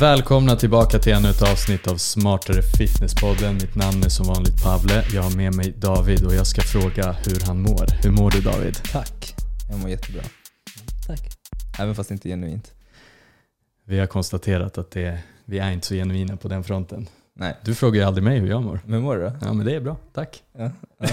Välkomna tillbaka till ännu ett avsnitt av Smartare Fitnesspodden. Mitt namn är som vanligt Pavle. Jag har med mig David och jag ska fråga hur han mår. Hur mår du David? Tack. Jag mår jättebra. Tack. Även fast inte genuint. Vi har konstaterat att det, vi är inte så genuina på den fronten. Nej. Du frågar ju aldrig mig hur jag mår. Men hur mår du då? Ja men det är bra, tack. Ja. ja.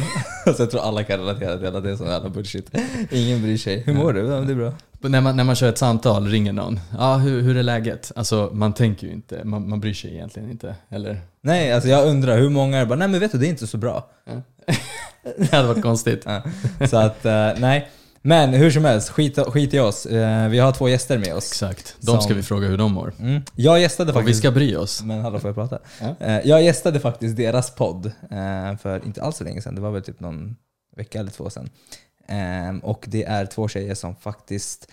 jag tror alla kan relatera till att det är sån jävla bullshit. Ingen bryr sig. Hur mår du? Ja, det är bra. När man, när man kör ett samtal, ringer någon. Ja, hur, hur är läget? Alltså man tänker ju inte, man, man bryr sig egentligen inte. Eller? Nej, alltså jag undrar hur många är bara, nej men vet du det är inte så bra. Det hade varit konstigt. Ja. Så att, eh, nej. Men hur som helst, skit, skit i oss. Eh, Vi har två gäster med oss. Exakt. De ska Som- vi fråga hur de mår. Mm. Jag gästade Och vi faktiskt... ska bry oss. Men hallå, får jag prata? Eh, Jag gästade faktiskt deras podd eh, för inte alls så länge sedan. Det var väl typ någon vecka eller två sedan. Ehm, Och det är två tjejer som faktiskt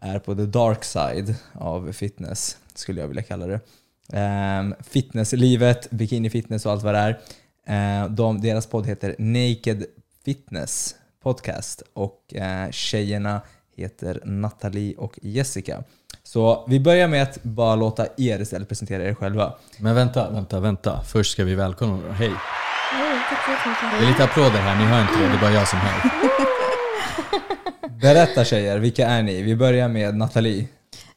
är på the dark side av fitness, skulle jag vilja kalla det. Ehm, Fitnesslivet, bikini fitness och allt vad det är. Eh, De, deras podd heter Naked Fitness Podcast och eh, tjejerna heter Natalie och Jessica. Så vi börjar med att bara låta er istället presentera er själva. Men vänta, vänta, vänta. Först ska vi välkomna dem. Hej. Det är lite applåder här, ni hör inte det. Det är bara jag som hör. Berätta tjejer, vilka är ni? Vi börjar med Nathalie.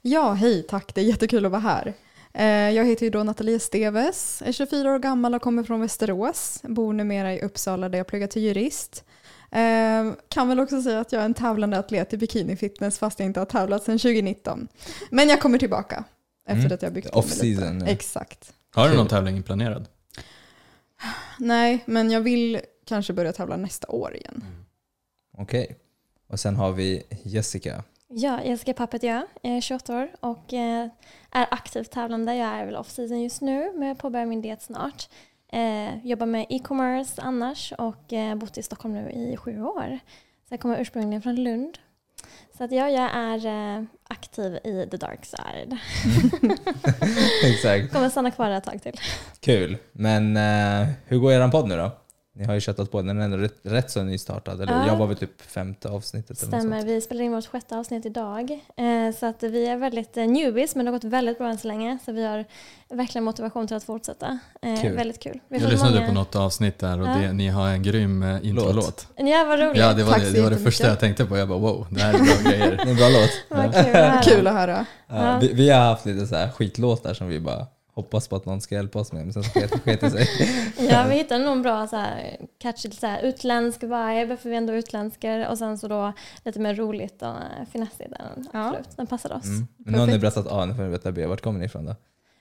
Ja, hej, tack. Det är jättekul att vara här. Eh, Jag heter ju då Nathalie Steves, är 24 år gammal och kommer från Västerås. Bor numera i Uppsala där jag pluggar till jurist. Eh, Kan väl också säga att jag är en tävlande atlet i bikini fitness fast jag inte har tävlat sedan 2019. Men jag kommer tillbaka efter Mm. att jag byggt på mig Off-season lite. nu. Exakt. Har du någon tävling planerad? Nej, men jag vill kanske börja tävla nästa år igen. Okej. Och sen har vi Jessica. Ja, Jessica Pappet jag är 28 år och eh, är aktivt tävlande. Jag är väl off-season just nu men jag påbörjar min diet snart. Eh, jobbar med e-commerce annars och eh, bott i Stockholm nu i sju år. Så jag kommer ursprungligen från Lund. Så att ja, jag är eh, aktiv i the dark side. Exakt. Kommer stanna kvar ett tag till. Kul. Men eh, hur går eran podd nu då? Ni har ju köttat på den, den är ändå rätt, rätt så nystartad. Eller Ja. jag var väl typ femte avsnittet Stämmer, vi spelar in vårt sjätte avsnitt idag. Eh, så att vi är väldigt eh, newbies men det har gått väldigt bra än så länge. Så vi har verkligen motivation till att fortsätta. Eh, Kul. Väldigt kul. Vi Jag lyssnade många- på något avsnitt där och Ja. det, ni har en grym eh, introlåt. Ja, vad roligt. Ja, det var Tack det, det, var det första jag tänkte på. Jag bara wow, det här är bra grejer. Det är en bra låt. Vad kul att höra. Kul att höra. Ja, vi, vi har haft lite så här skitlåtar som vi bara hoppas på att någon ska hjälpa oss med, men sen så sket det sig. Ja, vi hittade nog en bra så här, catchy så här, utländsk vibe, för vi är ändå utländska. Och sen så då lite mer roligt och eh, finessigt. Den, Ja. absolut. Den passade oss. Mm. Men nu har ni berättat A, nu får ni veta B. Vart kommer ni ifrån då?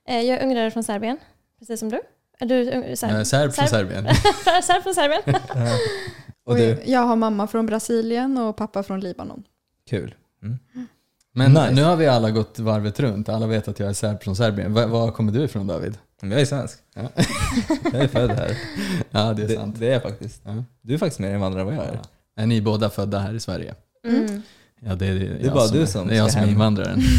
Eh, Jag är ungrare från Serbien, precis som du. Är du ung- Eh, serb? Serb från Serb- Serbien. serb från Serbien. Och Och du? jag har mamma från Brasilien och pappa från Libanon. Kul. Mm. Men Nice. nu har vi alla gått varvet runt. Alla vet att jag är serb från Serbien. Var, var kommer du ifrån David? Jag är svensk. Ja. Jag är född här. Ja, det är Det, sant. det är jag faktiskt. Ja. Du är faktiskt mer invandrare än vad jag är. Ja. Är ni båda födda här i Sverige? Mm. Ja, det är, det är bara du som Det är jag som är invandraren.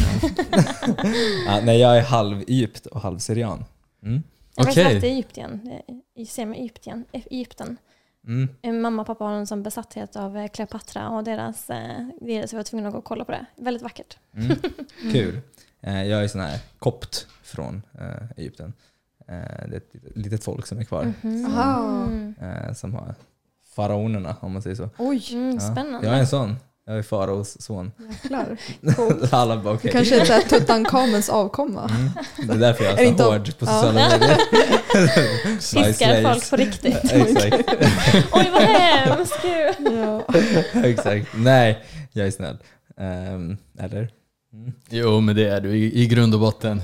Ja. Nej, jag är halv egypt och halv syrian. Mm. Jag har faktiskt Okej. varit i Egypten. I Egypten. Egypten. Mm. Eh, Mamma och pappa har en sån besatthet av eh, Kleopatra och deras eh, grejer så jag var tvungen att gå och kolla på det. Väldigt vackert. Mm. Kul. Eh, Jag är sån här kopt från eh, Egypten. Eh, Det är ett litet- folk som är kvar. Mhm. Aha. Mm. eh, Som har faraonerna om man säger så. Oj, Mm, Ja. spännande. Jag är en sån. Jag är faraos son. jäklar. Alla bara Du okej. kanske är så här Tutankhamens avkomma. Mm. Det är därför jag Är inte så hård på Ja. sociala medier. My Fiskar folk på riktigt. Exakt. Oj vad hemskt! Ja. Exakt. Nej, jag är snäll. Ehm, eller? Mm. Jo, men det är du i, i grund och botten.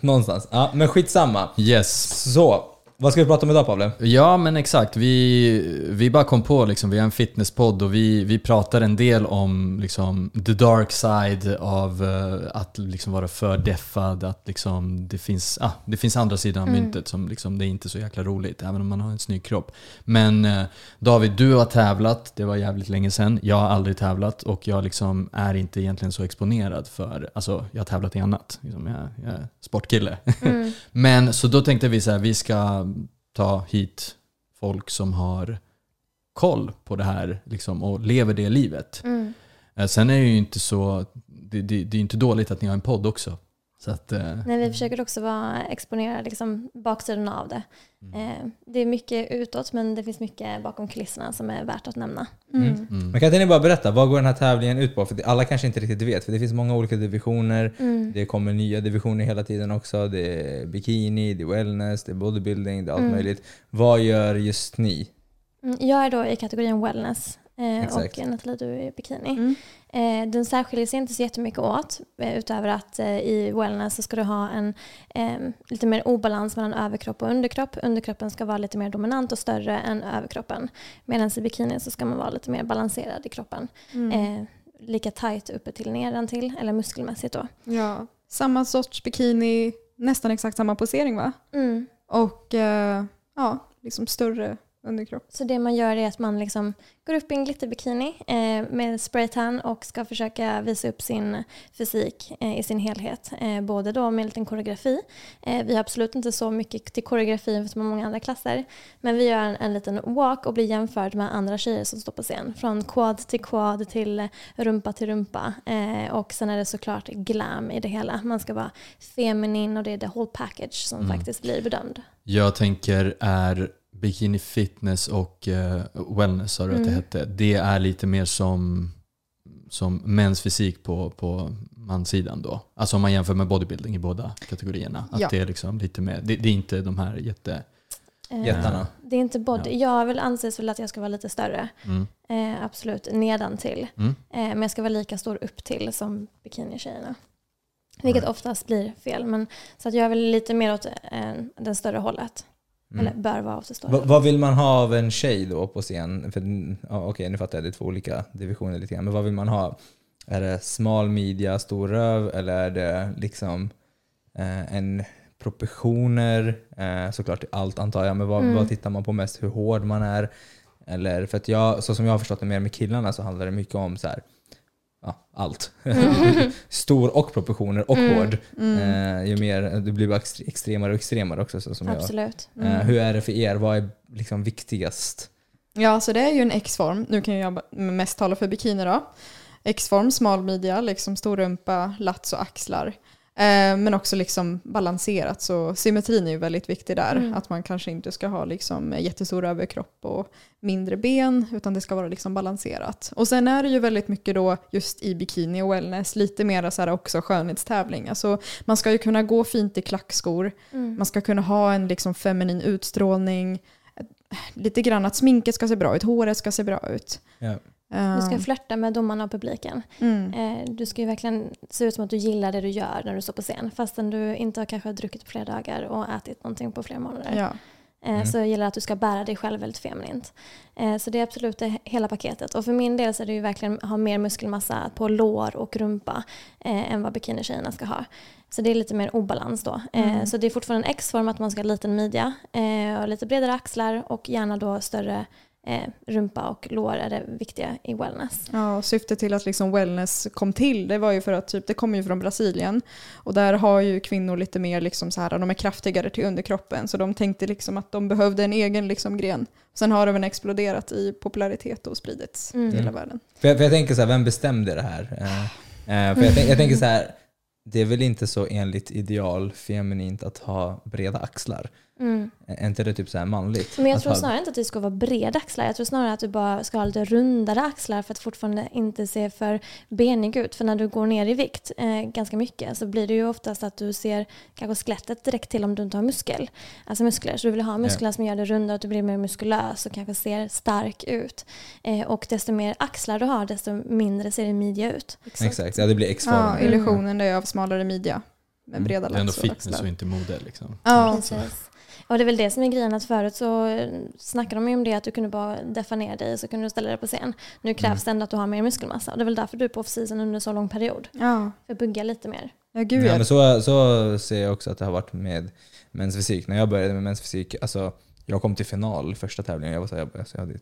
Någonstans. Ja, men skitsamma. Yes. Så, vad ska vi prata om idag Pavle? Ja, men exakt. Vi, vi bara kom på, liksom, vi har en fitnesspodd och vi, vi pratar en del om liksom, the dark side av eh, att liksom, vara för deffad. Att liksom, det, finns, ah, det finns andra sidan av Mm. myntet som liksom, det är inte så jäkla roligt, även om man har en snygg kropp. Men eh, David, du har tävlat, det var jävligt länge sedan. Jag har aldrig tävlat och jag liksom, är inte egentligen så exponerad för, alltså jag har tävlat i annat. Liksom, jag, jag är sportkille. Mm. Men så då tänkte vi så här, vi ska ta hit folk som har koll på det här liksom, och lever det livet. Mm. Eh, Sen är det ju inte så, det, det, det är inte dåligt att ni har en podd också. Så att, eh, Nej, vi försöker också vara, exponera liksom, baksidan av det. Eh, det är mycket utåt men det finns mycket bakom kulisserna som är värt att nämna. Mm. mm. Men kan inte ni bara berätta, vad går den här tävlingen ut på? För alla kanske inte riktigt vet, för det finns många olika divisioner. Mm. Det kommer nya divisioner hela tiden också. Det är bikini, det är wellness, det är bodybuilding, det är allt Mm. möjligt. Vad gör just ni? Mm, Jag är då i kategorin wellness eh, och Nathalie du är i bikini. Eh, den särskiljer sig inte så jättemycket åt eh, utöver att eh, i wellness så ska du ha en eh, lite mer obalans mellan överkropp och underkropp. Underkroppen ska vara lite mer dominant och större än överkroppen. Medan i bikini så ska man vara lite mer balanserad i kroppen. Mm. Eh, lika tight uppe till nedan till eller muskelmässigt då. Ja. Samma sorts bikini, nästan exakt samma posering va? Mm. Och eh, ja, liksom större underkropp. Så det man gör är att man liksom går upp i en glitterbikini eh, med spraytan och ska försöka visa upp sin fysik eh, i sin helhet. Eh, både då med en liten koreografi. Eh, vi har absolut inte så mycket till koreografi som många andra klasser. Men vi gör en, en liten walk och blir jämförd med andra tjejer som står på scen. Från quad till quad till rumpa till rumpa. Eh, och sen är det såklart glam i det hela. Man ska vara feminin och det är the whole package som Mm. faktiskt blir bedömd. Jag tänker är bikini fitness och eh, wellness sa du att det Mm. hette. Det är lite mer som, som mäns fysik på, på mansidan då. Alltså om man jämför med bodybuilding i båda kategorierna. Att Ja. det är liksom lite mer, det, det är inte de här jätte... Eh, Jättarna. Det är inte body. Jag vill anses väl att jag ska vara lite större. Mm. Eh, absolut, nedan till. Mm. Eh, men jag ska vara lika stor upp till som bikinitjejerna. Vilket oftast blir fel. Men, så att jag är väl lite mer åt eh, den större hållet. Mm. Eller bör vara större Va, vad vill man ha av en tjej då på scen? För, ja, okej, nu fattar jag, det är två olika divisioner lite grann. Men vad vill man ha? Är det smal midja, stor röv eller är det liksom eh, en proportioner? Eh, såklart allt antar jag, men vad, Mm. vad tittar man på mest? Hur hård man är? Eller, för att jag, så som jag har förstått det mer med killarna så handlar det mycket om så här, ja, allt. Stor och proportioner och Mm. hård. Mm. Eh, ju mer, det blir bara extre- extremare och extremare också. Så som jag, Absolut. Eh, hur är det för er? Vad är liksom viktigast? Ja, så det är ju en X-form. Nu kan jag mest tala för bikini då. X-form, smal midja, liksom stor rumpa, lats och axlar. Eh, men också liksom balanserat, så symmetrin är ju väldigt viktig där. Mm. Att man kanske inte ska ha liksom jättestor överkropp och mindre ben, utan det ska vara liksom balanserat. Och sen är det ju väldigt mycket då just i bikini och wellness, lite mer så här också skönhetstävling. Alltså, man ska ju kunna gå fint i klackskor, Mm. man ska kunna ha en liksom feminin utstrålning. Lite grann att sminket ska se bra ut, håret ska se bra ut. Ja. Du ska flörta med domarna och publiken. mm. Eh, du ska ju verkligen se ut som att du gillar det du gör när du står på scen. Fastän du inte har kanske druckit på flera dagar och ätit någonting på flera månader. Ja. Eh, Mm. Så jag gillar att du ska bära dig själv väldigt feminint. Eh, Så det är absolut det hela paketet. Och för min del så är det ju verkligen att ha mer muskelmassa på lår och rumpa än vad bikinitjejerna ska ha. Så det är lite mer obalans då. Mm. Så det är fortfarande en X-form att man ska ha liten midja och lite bredare axlar och gärna då större eh, rumpa och lår är det viktiga i wellness. Ja, syftet till att liksom wellness kom till det var ju för att typ, det kommer ju från Brasilien och där har ju kvinnor lite mer liksom så här, de är kraftigare till underkroppen så de tänkte liksom att de behövde en egen liksom gren. Sen har det väl exploderat i popularitet och spridits Mm. i hela Mm. världen. För, jag, för jag tänker så här, vem bestämde det här? Eh, eh, för jag, tänk, jag tänker så här, det är väl inte så enligt ideal feminint att ha breda axlar? Mm. Är inte det typ så här manligt? Men jag Att tror ha- snarare inte att du ska vara breda axlar. Jag tror snarare att du bara ska ha lite rundare axlar för att fortfarande inte se för benig ut. För när du går ner i vikt eh, ganska mycket så blir det ju oftast att du ser kanske skelettet direkt till om du inte har muskel. Alltså muskler. Så du vill ha muskler som gör dig rundare, att du blir mer muskulös och kanske ser stark ut. Eh, och desto mer axlar du har desto mindre ser din midja ut. Exakt, ja det blir X-form. Ja, illusionen det är av smalare midja med Mm. breda Det är ändå fitness och inte mode liksom. Ja, Precis. Och det är väl det som är grejen att förut så eh, snackade de ju om det att du kunde bara deffa ner dig och så kunde du ställa dig på scen. Nu krävs det ändå att du har mer muskelmassa och det är väl därför du är på off-season under så lång period. ja. För att bugga lite mer. ja gud Ja, men så, så ser jag också att det har varit med mäns fysik. När jag började med mäns fysik, alltså jag kom till final första tävlingen, jag var så här, jag, alltså, jag hade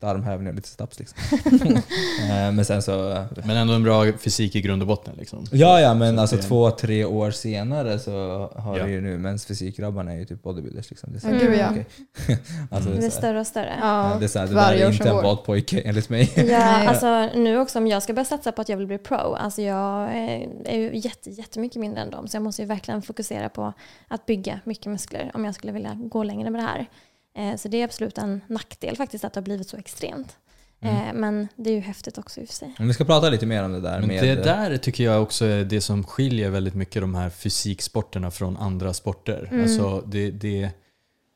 armhävningar och lite snaps liksom. Eh, men sen så... Men ändå en bra fysik i grund och botten liksom. Ja, ja, men Så alltså det- två, tre år senare så har Ja. vi ju nu mäns fysikgrabbarna är ju typ bodybuilders liksom. Det är gud ja. okej. alltså, det Det är större och större. Ja, det är så här, det varje där är inte en badpojke enligt mig. Ja, alltså nu också om jag ska börja satsa på att jag vill bli pro, alltså jag är, är ju jätte, jättemycket mindre än dem så jag måste ju verkligen fokusera på att bygga mycket muskler om jag skulle vilja gå längre med det här. Eh, så det är absolut en nackdel faktiskt att det har blivit så extremt. Eh, men det är ju häftigt också i och för sig. Vi ska prata lite mer om det där Men med... det där tycker jag också är det som skiljer väldigt mycket de här fysiksporterna från andra sporter. Mm. Alltså, det, det,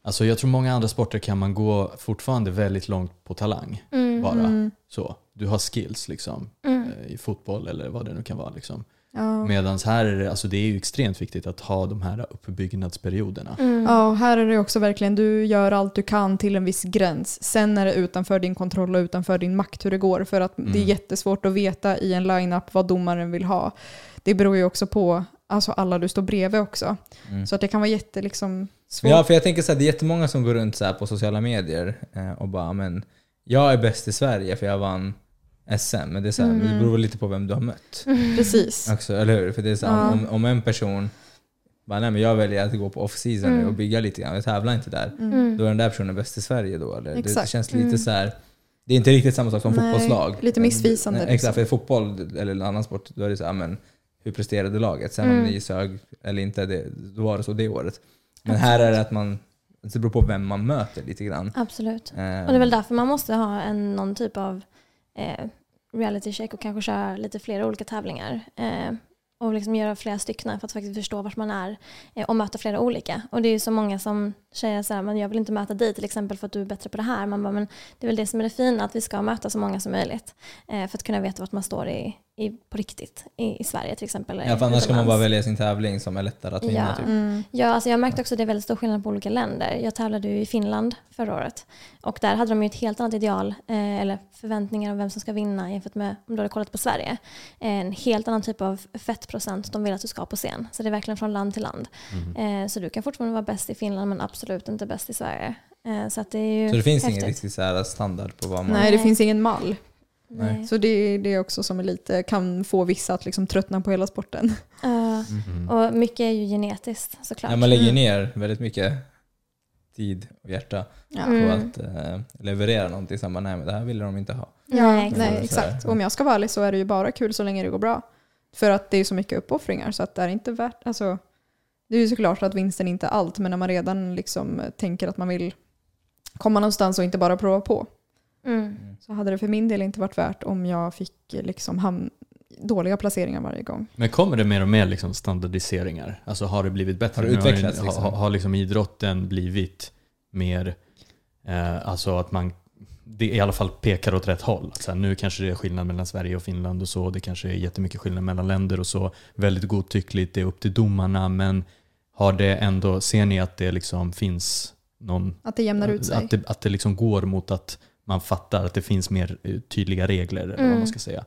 alltså jag tror många andra sporter kan man gå fortfarande väldigt långt på talang. Mm. Bara. Mm. Så. Du har skills liksom, Mm. eh, i fotboll eller vad det nu kan vara. Liksom. Ja. Medan här är det, alltså det är ju extremt viktigt att ha de här uppbyggnadsperioderna. Mm. Ja, och här är det också verkligen, du gör allt du kan till en viss gräns. Sen är det utanför din kontroll och utanför din makt hur det går. För att det är Mm. jättesvårt att veta i en line-up vad domaren vill ha. Det beror ju också på alltså alla du står bredvid också. Mm. Så att det kan vara jätte liksom, svårt. Ja, för jag tänker så här, det är jättemånga som går runt så här på sociala medier eh, och bara men jag är bäst i Sverige för jag vann SM. Men det, är så här, men det beror lite på vem du har mött. Precis. Också, eller hur? För det är så här, Ja. om, om en person bara, nej men jag väljer att gå på off-season Mm. och bygga lite grann, jag tävlar inte där. Mm. Då är den där personen bäst i Sverige då? Eller? Det, det Exakt. känns lite Mm. så här. Det är inte riktigt samma sak som Nej, fotbollslag. lite missvisande, Nej, Exakt, liksom. för fotboll eller en annan sport, då är det så här, men hur presterade laget? Sen om Mm. ni sög eller inte, det, då var det så det året. Men här är det att man, det beror på vem man möter lite grann. Absolut. Eh, Och det är väl därför man måste ha en, någon typ av eh, reality check och kanske köra lite flera olika tävlingar. Eh, och liksom göra flera stycken för att faktiskt förstå vart man är eh, och möta flera olika. Och det är ju så många som säger så här, men jag vill inte möta dig till exempel för att du är bättre på det här. Man bara, men det är väl det som är det fina, att vi ska möta så många som möjligt. Eh, för att kunna veta vart man står i, i, på riktigt i, i Sverige till exempel. Ja, för annars ska man utomlands. bara välja sin tävling som är lättare att vinna. Ja. Typ. Mm. Ja, alltså jag märkte också att det är väldigt stor skillnad på olika länder. Jag tävlade ju i Finland förra året och där hade de ju ett helt annat ideal eh, eller förväntningar om vem som ska vinna jämfört med om du hade kollat på Sverige. En helt annan typ av fettprocent de vill att du ska på scen. Så det är verkligen från land till land. Mm. Eh, så du kan fortfarande vara bäst i Finland men absolut inte bäst i Sverige. Eh, så att det är ju Så det finns häftigt. ingen riktig så här standard på vad man... Nej, det finns ingen mall. Nej. Så det är det är också som är lite, kan få vissa att liksom tröttna på hela sporten. Eh, Mm. och mycket är ju genetiskt såklart. Ja, man lägger Mm. ner väldigt mycket tid och hjärta Ja. på Mm. att eh, leverera någonting som bara, nej men det här ville de inte ha. Ja, Nej, exakt. Om jag ska vara ärlig så är det ju bara kul så länge det går bra. För att det är så mycket uppoffringar så att det är inte värt, alltså det är ju såklart att vinsten inte är allt men när man redan liksom tänker att man vill komma någonstans och inte bara prova på Mm. så hade det för min del inte varit värt om jag fick liksom ham- dåliga placeringar varje gång. Men kommer det mer och mer liksom standardiseringar? Alltså har det blivit bättre? Har det utvecklats, Har, liksom? har, har liksom idrotten blivit mer, eh, alltså att man det i alla fall pekar åt rätt håll. Så här, nu kanske det är skillnad mellan Sverige och Finland och så. Det kanske är jättemycket skillnad mellan länder och så. Väldigt godtyckligt, det är upp till domarna. Men har det ändå, ser ni att det liksom finns någon... Att det jämnar ut sig. Att det, att det liksom går mot att man fattar att det finns mer eh, tydliga regler, eller vad Mm. man ska säga.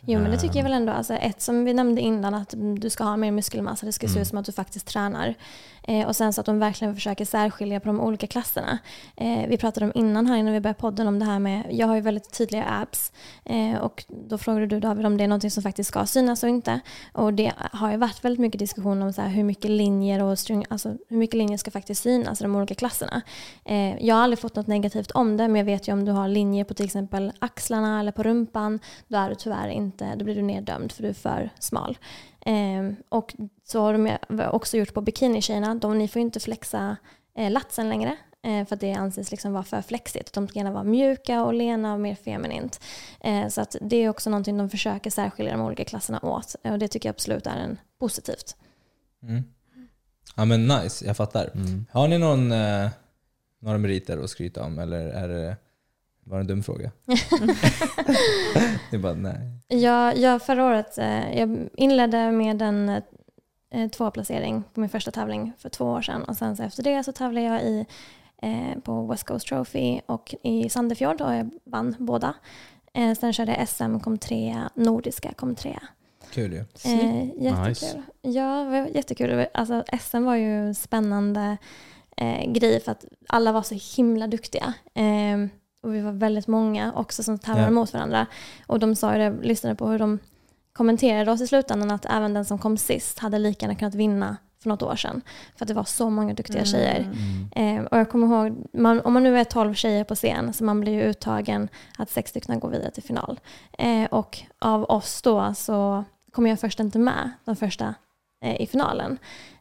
Jo men det tycker jag Ehm. väl ändå, alltså ett som vi nämnde innan att du ska ha mer muskelmassa, det ska se Mm. ut som att du faktiskt tränar. Eh, och sen så att de verkligen försöker särskilja på de olika klasserna. Eh, vi pratade om innan här innan vi började podden om det här med, jag har ju väldigt tydliga abs eh, och då frågade du David om det är någonting som faktiskt ska synas och inte. Och det har ju varit väldigt mycket diskussion om så här, hur mycket linjer och string, alltså hur mycket linjer ska faktiskt synas i de olika klasserna. Eh, jag har aldrig fått något negativt om det men jag vet ju om du har linjer på till exempel axlarna eller på rumpan då är du tyvärr inte, då blir du neddömd för du är för smal. Eh, och så har de också gjort på bikinitjejerna, de, ni får ju inte flexa eh, latsen längre eh, för att det anses liksom vara för flexigt. De ska gärna vara mjuka och lena och mer feminint. Eh, så att det är också någonting de försöker särskilja de olika klasserna åt och det tycker jag absolut är en positivt. Mm. Ja men nice, jag fattar. Mm. Har ni någon, eh, några meriter att skryta om eller är det bara en dum fråga? det är bara nej. Jag, jag förra året eh, jag inledde med en eh, tvåplacering på min första tävling för två år sedan och sen så efter det så tävlade jag i, eh, på West Coast Trophy och i Sandefjord och jag vann båda. Eh, sen körde jag SM, kom trea, Nordiska kom trea. Kul ju. Eh, jättekul. Nice. Ja, det var jättekul. Alltså, SM var ju en spännande eh, grej för att alla var så himla duktiga. Eh, och vi var väldigt många också som tävlade Ja. mot varandra. Och de sa ju det, lyssnade på hur de kommenterade oss i slutändan att även den som kom sist hade lika gärna kunnat vinna för något år sedan. För att det var så många duktiga tjejer. Mm. Eh, och jag kommer ihåg, man, om man nu är 12 tjejer på scen så man blir ju uttagen att sex stycken går vidare till final. Eh, och av oss då så kom jag först inte med de första eh, i finalen.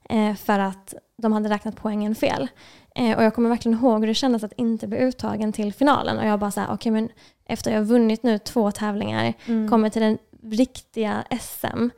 Eh, för att de hade räknat poängen fel. Eh, och jag kommer verkligen ihåg hur det kändes att inte bli uttagen till finalen. Och jag bara såhär, okej men efter jag har vunnit nu två tävlingar, Mm. kommer till den riktiga SM,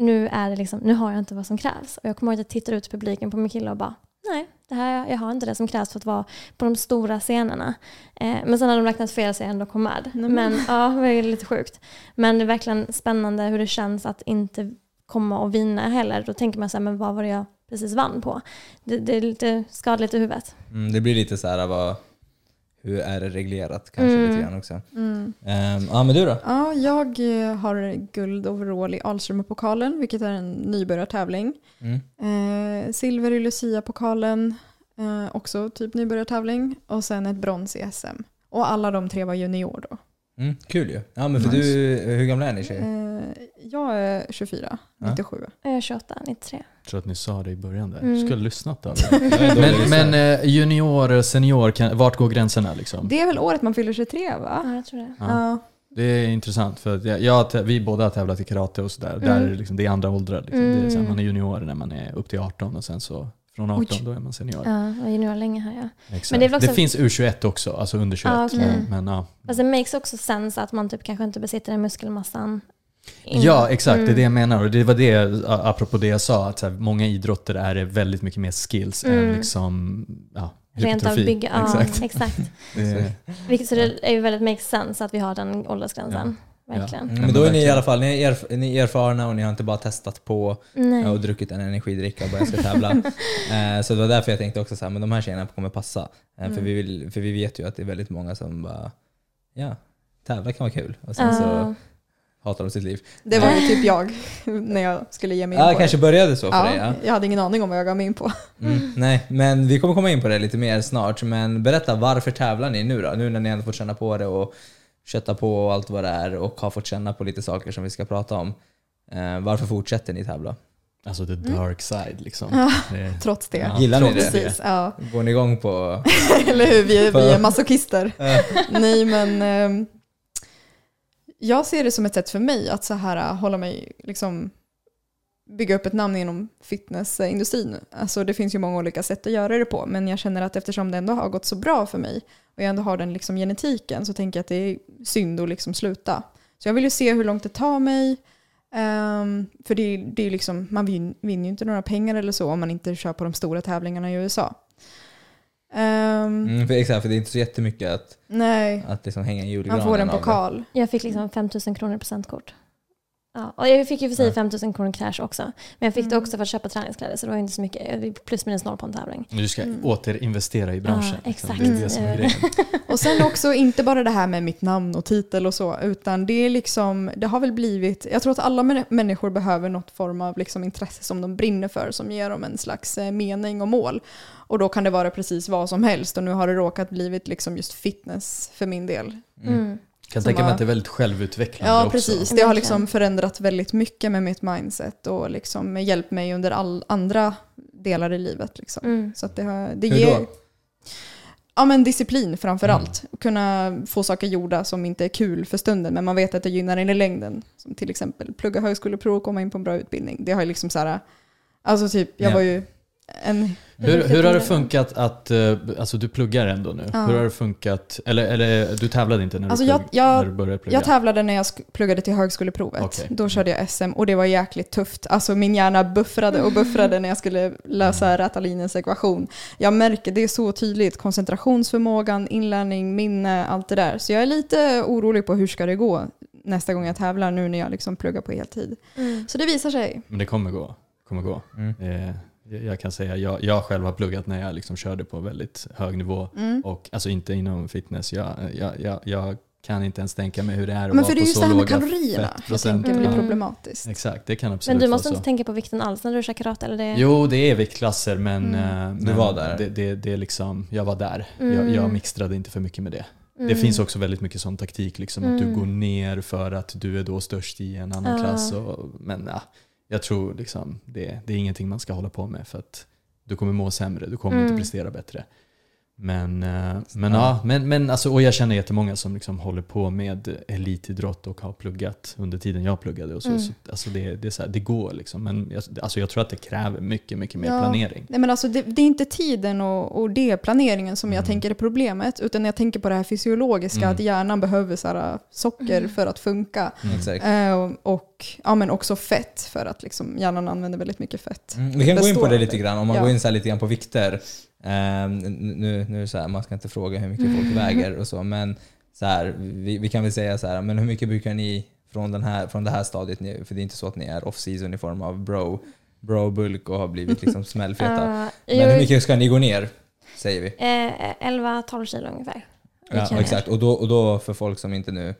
nu, är det liksom, nu har jag inte vad som krävs. Och jag kommer ihåg att jag tittade ut i publiken på min kille och bara, nej, det här, jag har inte det som krävs för att vara på de stora scenerna. Eh, men sen hade de räknat fel så jag ändå kom med. Nej, men- Men ja, det var lite sjukt. Men det är verkligen spännande hur det känns att inte komma och vinna heller. Då tänker man så här, men vad var det jag precis vann på? Det, det är lite skadligt i huvudet. Mm, det blir lite så här, vad, hur är det reglerat kanske Mm. lite grann också. Mm. Ehm, ja men du då? Ja, jag eh, har guld overall i Alströmerpokalen, vilket är en nybörjartävling. Mm. Eh, silver i Lucia-pokalen, eh, också typ nybörjartävling. Och sen ett brons i SM. Och alla de tre var junior då. Mm, kul ju. Ja men för Nice. du, hur gamla är ni tjejer? Eh, jag är 24, Ja. 97. Jag är 28, 93. Jag tror att ni sa det i början där. Mm. Skulle ha lyssnat men men eh, junior, senior, kan, vart går gränserna liksom? Det är väl året man fyller 23 va? Ja, jag tror det. Ja. Det är intressant för jag, jag, vi båda har tävlat i karate och sådär. Där Mm. är det, liksom, det är andra åldrar. Liksom. Det är så här, Mm. man är junior när man är upp till 18 och sen så från 18 Oj. då är man senior. Ja, var junior länge här ja. Exakt. Men det också- det finns U21 också, alltså under 21. Ah, okej. men, men, ja. Fast det makes också sense att man typ kanske inte besitter den muskelmassan. innan. Ja, exakt. Det är Mm. det jag menar. Och det var det, apropå det jag sa, att så här, många idrotter är det väldigt mycket mer skills än Mm. liksom, ja, Rent av bygga, ja, Exakt. exakt. Det, Vilket, så det är ju väldigt makes sense att vi har den åldersgränsen. Verkligen. Mm, Ja, men då är ni i alla fall ni är, erf ni är erfarna och ni har inte bara testat på Nej. och druckit en energidricka och börjat ska tävla. eh, så det var därför jag tänkte också så här, men de här tjejerna kommer passa. Eh, för, Mm. vi vill, för vi vet ju att det är väldigt många som bara, ja, tävla kan vara kul. Och sen Ja. så hatar de sitt liv. Det var ju typ jag när jag skulle ge mig in Ja, på kanske det. började så för Ja, dig. Ja. jag hade ingen aning om vad jag gav mig in på. Mm, nej, men vi kommer komma in på det lite mer snart. Men berätta, varför tävlar ni nu då? Nu när ni ändå fått känna på det och kötta på och allt vad det är och har fått känna på lite saker som vi ska prata om. Eh, varför fortsätter ni tävla? alltså the dark side liksom. Ja. Det, Trots det. Ja, Gillar ni det? Precis, ja. Går ni igång på... Eller hur, vi är, vi är masochister. Nej men ehm, jag ser det som ett sätt för mig att så här hålla mig, liksom bygga upp ett namn inom fitnessindustrin. Alltså det finns ju många olika sätt att göra det på men jag känner att eftersom det ändå har gått så bra för mig och jag ändå har den liksom genetiken så tänker jag att det är synd att liksom sluta. Så jag vill ju se hur långt det tar mig. Ehm, för det, är- det är liksom, man vin, vinner ju inte några pengar eller så om man inte kör på de stora tävlingarna i USA. Ehm, Mm, för exakt, för det är inte så jättemycket att, Nej, att liksom hänga i julgranen man får en pokal. Jag fick liksom 5000 kronor i presentkort. Ja, och jag fick ju för sig Ja. 5000 kronor cash också. Men jag fick det Mm. också för att köpa träningskläder så det var inte så mycket. Det Plus minus noll på en tävling. du ska Mm. återinvestera i branschen. Ja, liksom. exakt. Det är det som är Mm. grejen. Och sen också inte bara det här med mitt namn och titel och så, utan det är liksom, det har väl blivit, jag tror att alla män- människor behöver något form av liksom intresse som de brinner för, som ger dem en slags eh, mening och mål. Och då kan det vara precis vad som helst och nu har det råkat blivit liksom just fitness för min del. Mm. Mm. Kan tänka mig att det är väldigt självutvecklande Ja, också. precis. Det har liksom förändrat väldigt mycket med mitt mindset och liksom hjälpt mig under all andra delar i livet. Liksom. Mm. Så att det, har, det Hur ger... då? Ja men disciplin framför Mm. allt. Kunna få saker gjorda som inte är kul för stunden men man vet att det gynnar en i längden. Som till exempel plugga högskoleprov och komma in på en bra utbildning. Det har ju liksom så här, alltså typ, jag Ja. var ju en... Hur, hur har det funkat att, eh, alltså du pluggar ändå nu. Ja. Hur har det funkat, eller, eller du tävlade inte när, Alltså, du, jag- plugg, jag- när du började plugga? Jag tävlade när jag pluggade till högskoleprovet. Okej. Då körde jag SM och det var jäkligt tufft. Alltså min hjärna buffrade och buffrade när jag skulle lösa Rätalinens ekvation. Jag märker, det är så tydligt, koncentrationsförmågan, inlärning, minne, allt det där. Så jag är lite orolig på hur ska det gå nästa gång jag tävlar nu när jag liksom pluggar på heltid. Mm. Så det visar sig. Men det kommer gå. Kommer gå. Mm. Eh, jag- kan säga, jag, jag själv har pluggat när jag liksom körde på väldigt hög nivå. Mm. Och alltså inte inom fitness. Jag, jag, jag, jag kan inte ens tänka mig hur det är att Men vara för det är på just så det här med låga kalorierna jag fettprocent. tänker blir Mm. problematiskt. Exakt, det kan absolut Men du vara måste så. inte tänka på vikten alls när du kör karate? Eller det? Jo, det är viktklasser men, Mm. eh, Du men var där. Det, det, det är liksom, jag var där. Mm. Jag, jag mixtrade inte för mycket med det. Det Mm. finns också väldigt mycket sån taktik, liksom, att du Mm. går ner för att du är då störst i en annan Ja. klass. Och, men ja, jag tror liksom, det, det är ingenting man ska hålla på med för att du kommer må sämre, du kommer inte Mm. prestera bättre. Men, eh, men, Ja. ja. men, men alltså, och jag känner jättemånga som liksom håller på med elitidrott och har pluggat under tiden jag pluggade. Och så, Mm. så, alltså det, det, är så här, det går liksom, men jag, alltså jag tror att det kräver mycket, mycket mer Ja. planering. Nej, men alltså det, det är inte tiden och, och det planeringen som jag Mm. tänker är problemet, utan jag tänker på det här fysiologiska, Mm. att hjärnan behöver så här, socker Mm. för att funka. Mm. Eh, och ja, men också fett, för att liksom, hjärnan använder väldigt mycket fett. Mm, vi kan gå in på det lite grann, om man Ja. går in så här lite grann på vikter. Ehm, nu, nu så här, man ska inte fråga hur mycket folk Mm. väger och så, men så här, vi, vi kan väl säga så här, men hur mycket brukar ni från, den här, från det här stadiet, för det är inte så att ni är off-season i form av bro, bro bulk och har blivit liksom smällfeta. Uh, men hur mycket ska ni gå ner? Säger vi. Eh, 11-12 kilo ungefär. Ja, exakt. Och då, och då för folk som inte nu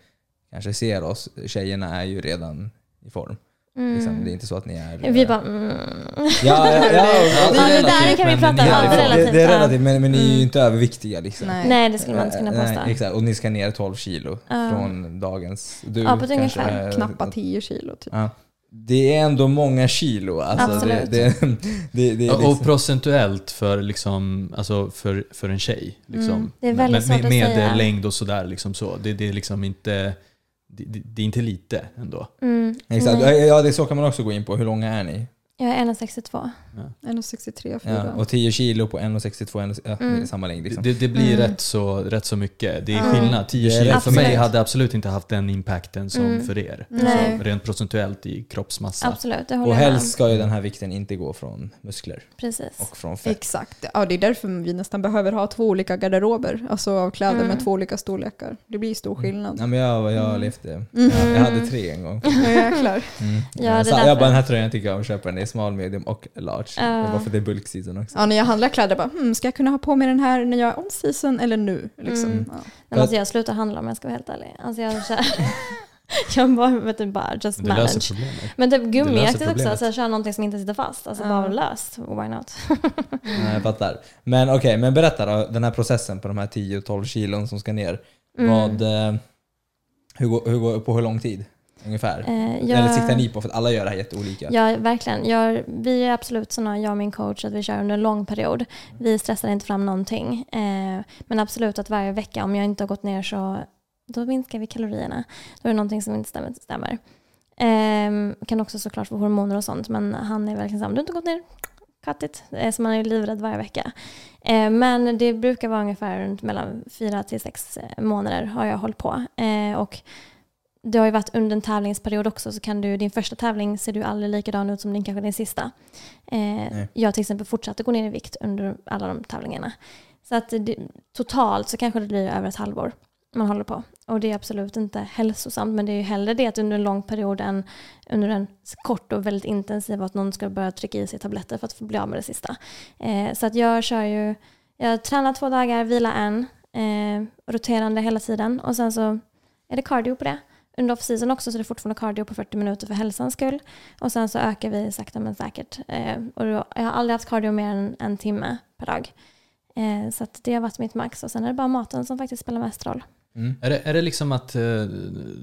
kanske ser oss, tjejerna är ju redan i form. Mm. Liksom, det är inte så att ni är... Vi bara mm. Ja, ja, ja, det där relativt, kan vi prata om. är Ja, det är relativt. det, är men, men ni är ju Mm. inte överviktiga liksom. Nej. Nej, det skulle man inte kunna Eh, påstå. Nej, exakt. Och ni ska ner 12 kilo från dagens... Du Ja, på ett kanske, ungefär. eh, Knappa 10 kilo typ. Ja. Det är ändå många kilo. Alltså, Absolut. det, det, det, det är Ja, Och liksom, procentuellt för, liksom, alltså för, för en tjej. Liksom. Mm, det är väldigt med, svårt att med säga. längd och sådär. Liksom så. Det, det är liksom inte det, det, det är inte lite ändå. Mm. exakt. Ja, det är så kan man också gå in på. Hur långa är ni? Jag är 1,62. 1,63, 4. Ja, och 10 kilo på 1,62, en- ja, Mm. samma längd. Liksom. Det, det blir Mm. rätt, så, rätt så mycket. Det är Ja. skillnad. 10 Det är kilo rätt för mig hade absolut inte haft den impacten som Mm. för er. Nej. Så rent procentuellt i kroppsmassa. Absolut, och jag helst ska ju den här vikten inte gå från muskler Precis. och från fett. Exakt. Ja, det är därför vi nästan behöver ha två olika garderober, alltså av kläder Mm. med två olika storlekar. Det blir stor skillnad. Ja, men jag, jag Mm. levde... Mm. Jag, jag hade tre en gång. Ja, jäklar. Mm. Ja, jag därför. bara, den här tröjan tycker jag om köpa. Den small, medium och large. Ja. Det var för det är bulkseason också. Ja, när jag handlar kläder bara, hmm, ska jag kunna ha på mig den här när jag är on season eller nu? Liksom. Mm. Ja. Men alltså jag slutar handla om jag ska vara helt ärlig. Alltså jag, kör, jag bara, vet du, bara just Det löser manage. Men typ gummiaktigt också, problemet. alltså jag kör någonting som inte sitter fast. Alltså Ja. bara löst, why not? Nej, jag fattar. Men okej, men berätta då, den här processen på de här 10-12 kilon som ska ner. Mm. Vad, eh, hur, går, hur går, på hur lång tid ungefär? Eh, jag- Eller siktar ni på? För att alla gör det här jätteolika. Ja, verkligen. Jag, vi är absolut såna, jag och min coach, att vi kör under en lång period. Vi stressar inte fram någonting. Eh, men absolut att varje vecka, om jag inte har gått ner så då minskar vi kalorierna. Då är det någonting som inte stämmer. stämmer. Eh, kan också såklart få hormoner och sånt, men han är verkligen så här, om du inte gått ner, cut it. Eh, så man är livrädd varje vecka. Eh, men det brukar vara ungefär runt mellan fyra till sex eh, månader har jag hållit på. Eh, och det har ju varit under en tävlingsperiod också så kan du, din första tävling ser du aldrig likadan ut som din kanske din sista. Eh, jag till exempel fortsatte gå ner i vikt under alla de tävlingarna. Så att det, totalt så kanske det blir över ett halvår man håller på. Och det är absolut inte hälsosamt men det är ju hellre det att under en lång period än under en kort och väldigt intensiv att någon ska börja trycka i sig tabletter för att få bli av med det sista. Eh, så att jag kör ju, jag tränar två dagar, vilar en, eh, roterande hela tiden och sen så är det cardio på det under off-season också så det är fortfarande cardio på 40 minuter för hälsans skull. Och sen så ökar vi sakta men säkert. Eh, och då, jag har aldrig haft cardio mer än en timme per dag. Eh, så att det har varit mitt max. Och sen är det bara maten som faktiskt spelar mest roll. Mm. Är det, är det liksom att eh,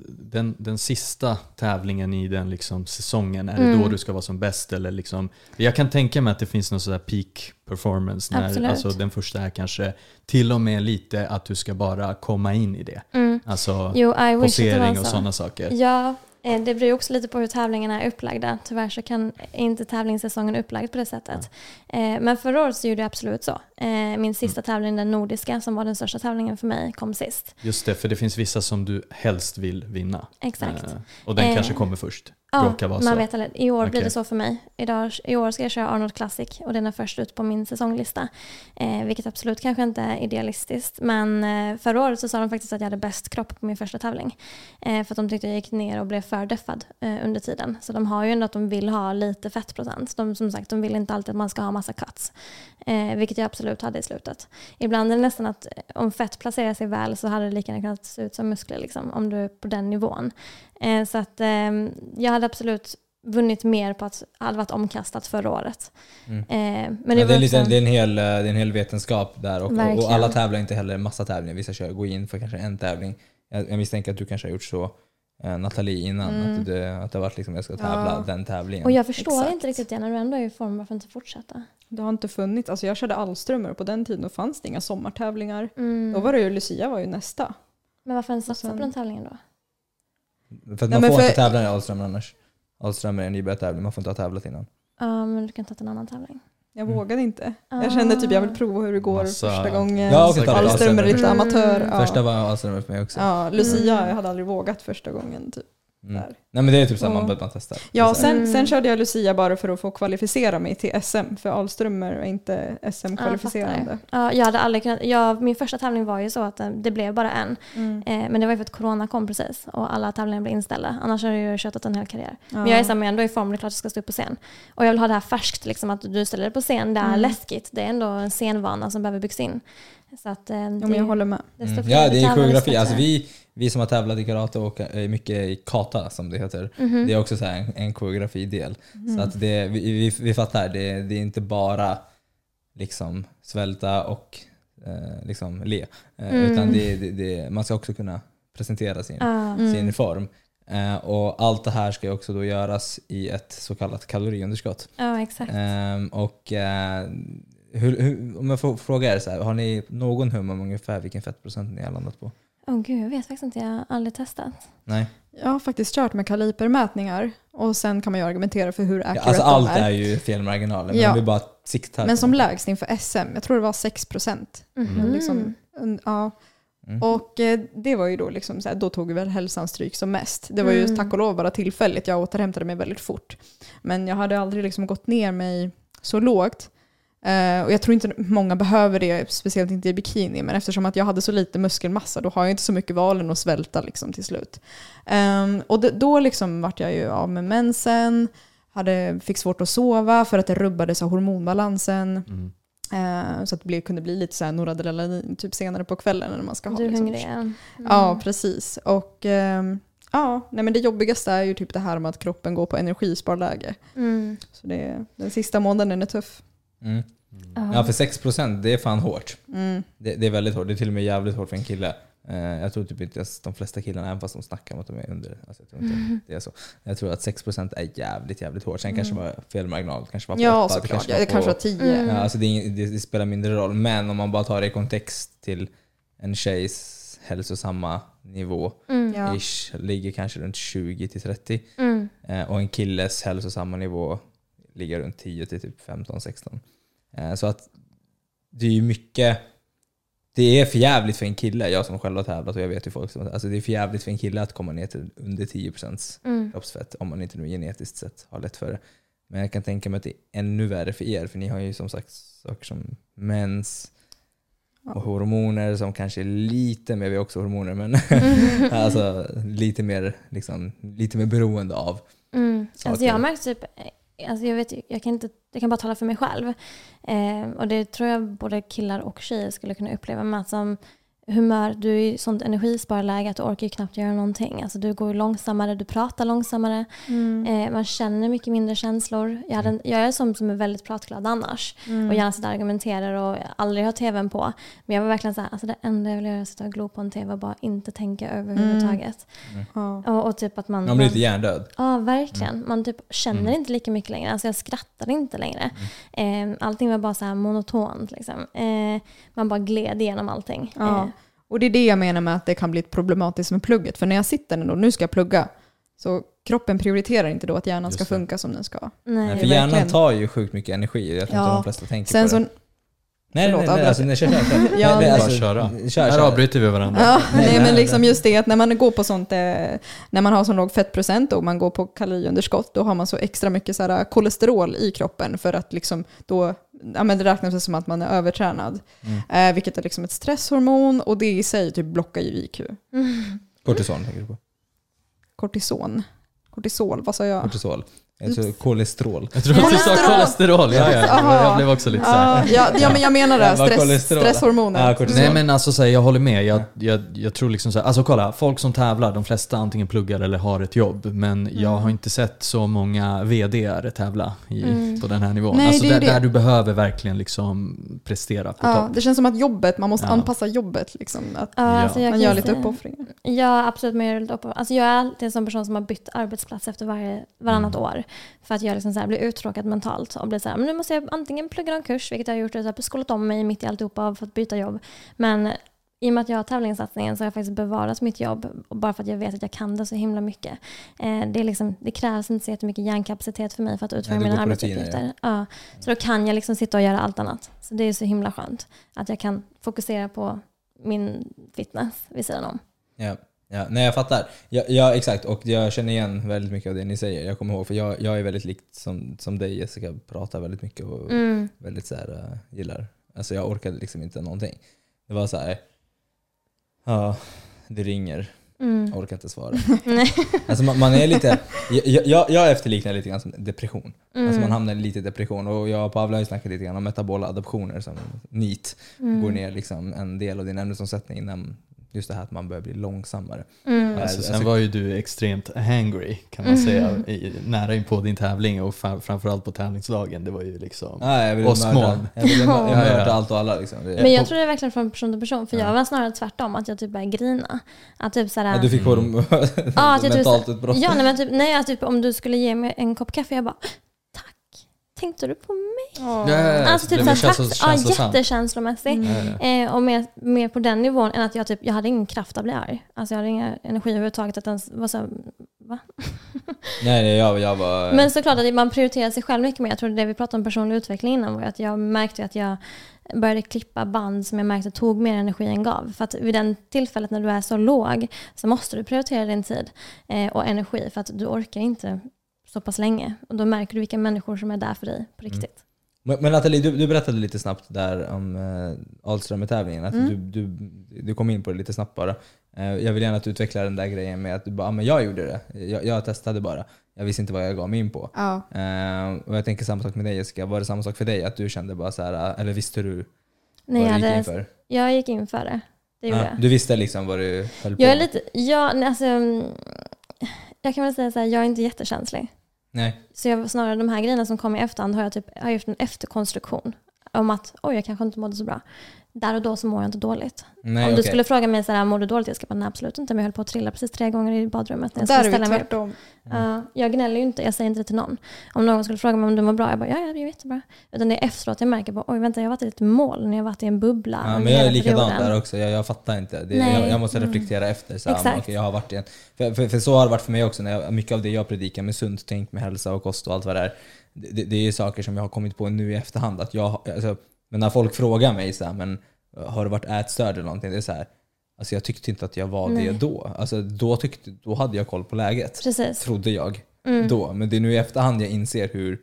den, den sista tävlingen i den liksom säsongen, är det Mm. då du ska vara som bäst? Eller liksom, jag kan tänka mig att det finns någon sån där peak performance, när Absolut. alltså, den första är kanske till och med lite att du ska bara komma in i det. Mm. Alltså Jo, posering och så. sådana saker. Ja, det beror också lite på hur tävlingarna är upplagda. Tyvärr så kan inte tävlingssäsongen upplagd på det sättet. Eh, Men förra året så gjorde jag absolut så. Eh, Min sista tävling, den nordiska, som var den största tävlingen för mig, kom sist. Just det, för det finns vissa som du helst vill vinna. Exakt. Eh, och den Eh, kanske kommer först. Ja, vara man så. vet aldrig. I år blir Okej. det så för mig. Idag, I år ska jag köra Arnold Classic och den är först ut på min säsonglista. Eh, vilket absolut kanske inte är idealistiskt. Men eh, förra året så sa de faktiskt att jag hade bäst kropp på min första tävling. Eh, för att de tyckte jag gick ner och blev för deffad eh, under tiden. Så de har ju ändå att de vill ha lite fettprocent. De, som sagt, de vill inte alltid att man ska ha massa cuts. Eh, vilket jag absolut hade i slutet. Ibland är det nästan att eh, om fett placerar sig väl så hade det lika gärna kunnat se ut som muskler liksom, om du är på den nivån. Eh, så att eh, jag hade absolut vunnit mer på att det hade varit omkastat förra året. Mm. Men det, det, är det, en hel, det är en hel vetenskap där och, och, alla tävlar inte heller massa tävlingar. Vissa kör, går in för kanske en tävling. Jag, jag misstänker att du kanske har gjort så eh, Nathalie innan, Mm. att, du, att det har varit liksom jag ska tävla Ja. den tävlingen. och jag förstår Exakt. inte riktigt det, när du ändå är i form, varför inte fortsätta? Det har inte funnits, alltså jag körde Alströmer och på den tiden då fanns det inga sommartävlingar. Mm. Då var det ju, Lucia var ju nästa. Men varför ens satsa sen- på den tävlingen då? För att Nej, man får för- inte tävla i Ahlström annars. Ahlström är en nybörjartävling, man får inte ha tävlat innan. Ja, men du kan ta en annan tävling. Jag Mm. vågade inte. Jag kände typ jag vill prova hur det går Massa- första gången. Ja, tävla Alströmer är lite Mm. amatör. Ja. Första var Ahlström för mig också. Ja, Lucia, Mm. jag hade aldrig vågat första gången. Typ. Mm. Där. Nej men det är typ samma, Ja. man, man testar. Ja, så här. sen, Mm. sen körde jag Lucia bara för att få kvalificera mig till SM, för Alströmer är inte Ja, SM-kvalificerande. jag fattar. Ja, jag hade aldrig kunnat, jag, min första tävling var ju så att eh, det blev bara en. Mm. Eh, men det var ju för att corona kom precis och alla tävlingar blev inställda. Annars hade jag ju kört en hel karriär. Ja. Men jag är så här, men ändå i form, det är klart jag ska stå upp på scen. Och jag vill ha det här färskt, liksom, att du ställer dig på scen, det är Mm. läskigt. Det är ändå en scenvana som behöver byggas in. Så att, eh, Ja, det, men jag håller med. Mm. Ja, det är koreografi. Alltså vi, vi som har tävlat i karate och är mycket i kata som det heter. Mhm. Det är också så här en, en koreografidel. Mm. Så att det, vi, vi, vi fattar, det, det är inte bara liksom svälta och eh, liksom le. Eh, Mm. Utan det, det, det, man ska också kunna presentera sin. Mm. sin form. Eh, och allt det här ska också då göras i ett så kallat kaloriunderskott. ja, exakt. Ehm, och eh, hur, hur, om jag får fråga er så här, har ni någon hum om ungefär vilken fettprocent ni har landat på? Åh gud, jag vet faktiskt inte, jag har aldrig testat. Nej? Jag har faktiskt kört med kalipermätningar och sen kan man ju argumentera för hur Ja, accurate alltså de allt är. är ju felmarginaler, men Ja. vi bara siktar. Men som något. lägst inför SM, jag tror det var 6 procent. Mhm. Liksom, un- ja. Mm. Och eh, det var ju då liksom då tog väl hälsan stryk som mest. Det var ju Mm. tack och lov bara tillfälligt, jag återhämtade mig väldigt fort. Men jag hade aldrig liksom gått ner mig så lågt. Eh, och jag tror inte många behöver det, speciellt inte i bikini, men eftersom att jag hade så lite muskelmassa då har jag inte så mycket val än att svälta liksom till slut. Ehm, och det, då liksom vart jag ju av med mensen, hade, fick svårt att sova för att det rubbades av hormonbalansen. Mm. Eh, så att det blev, kunde bli lite så här noradrenalin typ senare på kvällen när man ska ha Du är liksom, hungrig? Mm. Ja, precis. Och ehm, ja, nej, men det jobbigaste är ju typ det här med att kroppen går på energisparläge. Mm. Så det, den sista månaden är tuff. Mm. Ja. Ja, för 6% det är fan hårt. Mm. Det, det är väldigt hårt. Det är till och med jävligt hårt för en kille. Eh, jag tror typ inte att de flesta killarna, även fast de snackar om att de är under, alltså jag tror inte Mm. det är så. Jag tror att 6% är jävligt, jävligt hårt. Sen kanske det var fel marginal, det kanske var på Ja, 8, såklart. kanske Ja, var det kanske var tio. Mm. Ja, alltså det, det, det spelar mindre roll. Men om man bara tar det i kontext till en tjejs hälsosamma nivå, Mm. Ja. ish, ligger kanske runt 20-30. Mm. Eh, och en killes hälsosamma nivå ligger runt 10 till typ 15-16. Eh, så att det är ju mycket, det är för jävligt för en kille, jag som själv har tävlat och jag vet ju folk som, alltså det är för jävligt för en kille att komma ner till under 10% Mm. kroppsfett om man inte nu genetiskt sett har lätt för det. Men jag kan tänka mig att det är ännu värre för er, för ni har ju som sagt saker som mens och hormoner som kanske är lite mer, vi har också hormoner, men alltså lite mer, liksom, lite mer beroende av. Mm. saker. Alltså jag har märkt typ, alltså jag, vet, jag, kan inte, jag kan bara tala för mig själv. Eh, och det tror jag både killar och tjejer skulle kunna uppleva med att som humör, du är i sånt energisparläge att du orkar ju knappt göra någonting. Alltså du går långsammare, du pratar långsammare, Mm. eh, man känner mycket mindre känslor. Jag, hade, jag är som som är väldigt pratglad annars Mm. och gärna sitter och argumenterar och aldrig har tvn på. Men jag var verkligen så här, alltså det enda jag vill göra är att sitta och glo på en tv och bara inte tänka överhuvudtaget. Ja. Och, och typ att man... Man blir lite hjärndöd. Ja, verkligen. Man typ känner Mm. inte lika mycket längre. Alltså jag skrattar inte längre. Eh, allting var bara så här monotont. Liksom. Eh, man bara gled igenom allting. Ja. Och det är det jag menar med att det kan bli problematiskt med plugget. För när jag sitter ändå, nu ska jag plugga, så kroppen prioriterar inte då att hjärnan Just ska det. funka som den ska. nej. Nej, för hjärnan verkligen- tar ju sjukt mycket energi. Jag tror Ja. inte de flesta tänker Sen på så, det. Nej, Förlåt, nej, nej, alltså, nej, kör, kör, kör. Ja, nej, alltså, köra. Kör, Här avbryter vi varandra. Ja, Nej, nej, men liksom just det att när man går på sånt, eh, när man har så låg fettprocent och man går på kaloriunderskott, då har man så extra mycket så här, kolesterol i kroppen för att liksom då, ja men det räknas som att man är övertränad. Mm. Eh, vilket är liksom ett stresshormon och det i sig typ blockar ju IQ. Mm. Kortison tänker du på. Kortison. Kortisol, vad sa jag? Kortisol. Jag tror kolesterol. Jag tror att du sa Kolesterol. Ja, ja. Jag blev också lite så här. Ja, men jag menar det. Stress. Ja, kortisol. Nej men alltså så här, jag håller med. Jag, jag, jag tror liksom så här, alltså kolla, folk som tävlar, de flesta antingen pluggar eller har ett jobb. Men jag Mm. har inte sett så många VD tävla i, Mm. på den här nivån. Nej, alltså det är där, där du behöver verkligen liksom prestera på Ja, topp. det känns som att jobbet, man måste Ja. anpassa jobbet. Liksom, att Ja, alltså jag man gör lite uppoffringar. Ja, absolut. Men jag, är lite upp- alltså jag är alltid en sån person som har bytt arbetsplats efter varje, varannat år. För att jag liksom så blir uttråkad mentalt och blir så här, men nu måste jag antingen plugga någon kurs, vilket jag har gjort, och så här, skolat om mig mitt i alltihopa och fått byta jobb. Men i och med att jag har tävlingssatsningen så har jag faktiskt bevarat mitt jobb bara för att jag vet att jag kan det så himla mycket. Eh, det, är liksom, det krävs inte så jättemycket hjärnkapacitet för mig för att utföra mina arbetsuppgifter. Ja. Så då kan jag liksom sitta och göra allt annat. Så det är så himla skönt att jag kan fokusera på min fitness vid sidan om. Ja, ja. Nej, jag fattar. Ja, ja, exakt. Och jag känner igen väldigt mycket av det ni säger. Jag kommer ihåg, för jag, jag är väldigt likt som, som dig Jessica, pratar väldigt mycket och Mm. väldigt så här, uh, gillar. Alltså jag orkade liksom inte någonting. Det var så här. ja, det ringer, Mm. jag orkar inte svara. Alltså man, man är lite, jag, jag, jag efterliknar lite grann som depression. Mm. Alltså man hamnar lite i depression. Och jag och Pavla har ju snackat lite grann om metabola adaptioner som NEAT. Mm. Går ner liksom en del av din ämnesomsättning innan just det här att man börjar bli långsammare. Mm. Alltså, sen Alltså- var ju du extremt hangry kan man Mm. säga, i, nära in på din tävling och fa- framförallt på tävlingsdagen. Det var ju liksom... Ah, jag ville Och mörda, små. jag ville mörda, jag Ja, ja. mörda allt och alla. Liksom. Men jag tror det är verkligen från person till person. För Ja. jag var snarare tvärtom, att jag typ började grina. Att typ såhär, ja, du fick på dem typ mentalt så- utbrott. ja, nej, men typ, nej, att typ, om du skulle ge mig en kopp kaffe, jag bara. Tänkte du på mig? Ja. Alltså typ såhär, känslo- tack. Ja, jättekänslomässig. Mm. Ja. Eh, och mer, mer på den nivån än att jag typ, jag hade ingen kraft att bli arg. Alltså jag hade ingen energi överhuvudtaget att ens vara så här, va? Nej, nej jag, jag var... Men såklart att man prioriterar sig själv mycket mer. Jag tror det vi pratade om personlig utveckling innan var att jag märkte att jag började klippa band som jag märkte tog mer energi än gav. För att vid den tillfället när du är så låg så måste du prioritera din tid eh, och energi för att du orkar inte så pass länge. Och då märker du vilka människor som är där för dig på riktigt. Men, men Nathalie, du, du berättade lite snabbt där om uh, Ahlström-tävlingen. Att Mm. du, du, du kom in på det lite snabbt bara. Eh, jag vill gärna att du utvecklar den där grejen med att du bara, ah, men jag gjorde det. Jag, jag testade bara. Jag visste inte vad jag gav mig in på. Ja. Eh, och jag tänker samma sak med dig Jessica. Var det samma sak för dig? Att du kände bara så här, eh, eller visste du Nej, vad jag, du gick hade, in för? jag gick in för det. Det jag. du visste liksom vad du höll på Jag är med? lite, ja, nej, alltså, mm, jag kan väl säga så här, jag är inte jättekänslig. Nej. Så jag, snarare de här grejerna som kom i efterhand har jag, typ, har jag gjort en efterkonstruktion. Om att oj, jag kanske inte mådde så bra. Där och då så mår jag inte dåligt. Nej, Om du okej. skulle fråga mig så här, mår du dåligt? Jag ska bara, nej absolut inte. Men jag höll på att trilla precis tre gånger i badrummet. När jag Där skulle är vi ställa mig upp. tvärtom. Ja, jag gnäller ju inte, jag säger inte det till någon. Om någon skulle fråga mig om du mår bra, jag bara, ja, ja det är jättebra. Utan det är efteråt jag märker, bara, oj vänta, jag har varit i ett moln, jag har varit i en bubbla. Ja, men jag är perioden. där också. Jag, jag fattar inte. Det, jag, jag måste reflektera efter. Så här, okej, jag har varit i en, för, för, för så har det varit för mig också. När jag, mycket av det jag predikar med sunt tänk, med hälsa och kost och allt vad det är. Det, det, är saker som jag har kommit på nu i efterhand. Att jag, alltså, men när folk frågar mig så här, men har du varit ätstörd eller någonting? Det är så här, alltså jag tyckte inte att jag var Nej. det då. Alltså då, tyckte, då hade jag koll på läget. Precis. Trodde jag. Mm. Då. Men det är nu i efterhand jag inser hur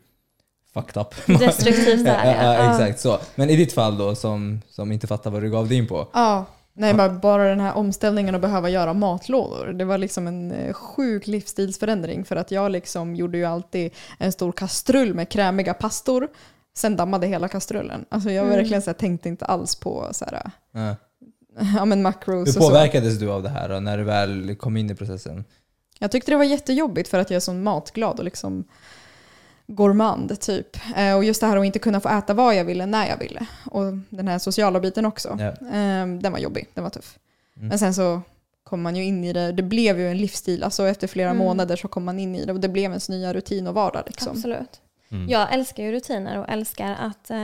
fucked up Destruktivt det är. ja, Ja. exakt så. Men i ditt fall då, som, som inte fattar vad du gav dig in på. Ja. Nej, bara, bara den här omställningen att behöva göra matlådor. Det var liksom en eh, sjuk livsstilsförändring för att jag liksom gjorde ju alltid en stor kastrull med krämiga pastor. Sen dammade hela kastrullen. Alltså jag Mm. verkligen så här, tänkte inte alls på så här, Ja. ja, men macros Hur påverkades du av det här då, när du väl kom in i processen? Jag tyckte det var jättejobbigt för att jag är så matglad och liksom gourmand typ. Eh, och just det här att inte kunna få äta vad jag ville när jag ville. Och den här sociala biten också. Ja. Eh, den var jobbig, den var tuff. Mm. Men sen så kom man ju in i det. Det blev ju en livsstil. Alltså efter flera Mm. månader så kom man in i det och det blev ens nya rutin och vardag. Liksom. Absolut. Mm. Jag älskar ju rutiner och älskar att eh,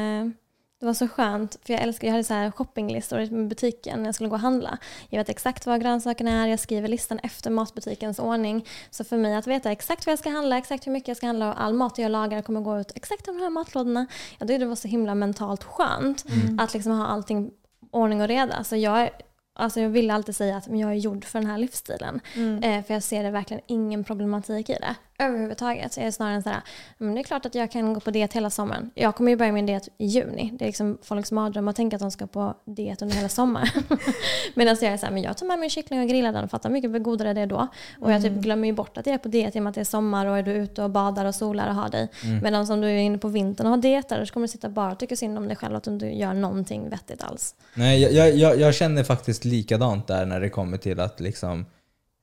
det var så skönt, för jag, älskar, jag hade så här shoppinglistor i butiken när jag skulle gå och handla. Jag vet exakt vad grönsakerna är, jag skriver listan efter matbutikens ordning. Så för mig att veta exakt vad jag ska handla, exakt hur mycket jag ska handla och all mat jag lagar kommer gå ut exakt i de här matlådorna. Jag tyckte det var så himla mentalt skönt Mm. att liksom ha allting ordning och reda. Alltså jag, alltså jag vill alltid säga att jag är gjord för den här livsstilen. Mm. Eh, för jag ser det verkligen ingen problematik i det. Överhuvudtaget. Så är snarare så här, men det är klart att jag kan gå på diet hela sommaren. Jag kommer ju börja min diet i juni. Det är liksom folks mardröm att tänka att de ska på diet under hela sommaren. Medan jag är så här, men jag tar med mig kyckling och grillar den. Fattar mycket godare det är då. Och jag typ glömmer ju bort att jag är på diet i och med att det är sommar och är du ute och badar och solar och har dig. Mm. Medan om du är inne på vintern och har dieter så kommer du sitta bara och tycka synd om dig själv att du inte gör någonting vettigt alls. Nej, jag- jag, jag, jag känner faktiskt likadant där när det kommer till att liksom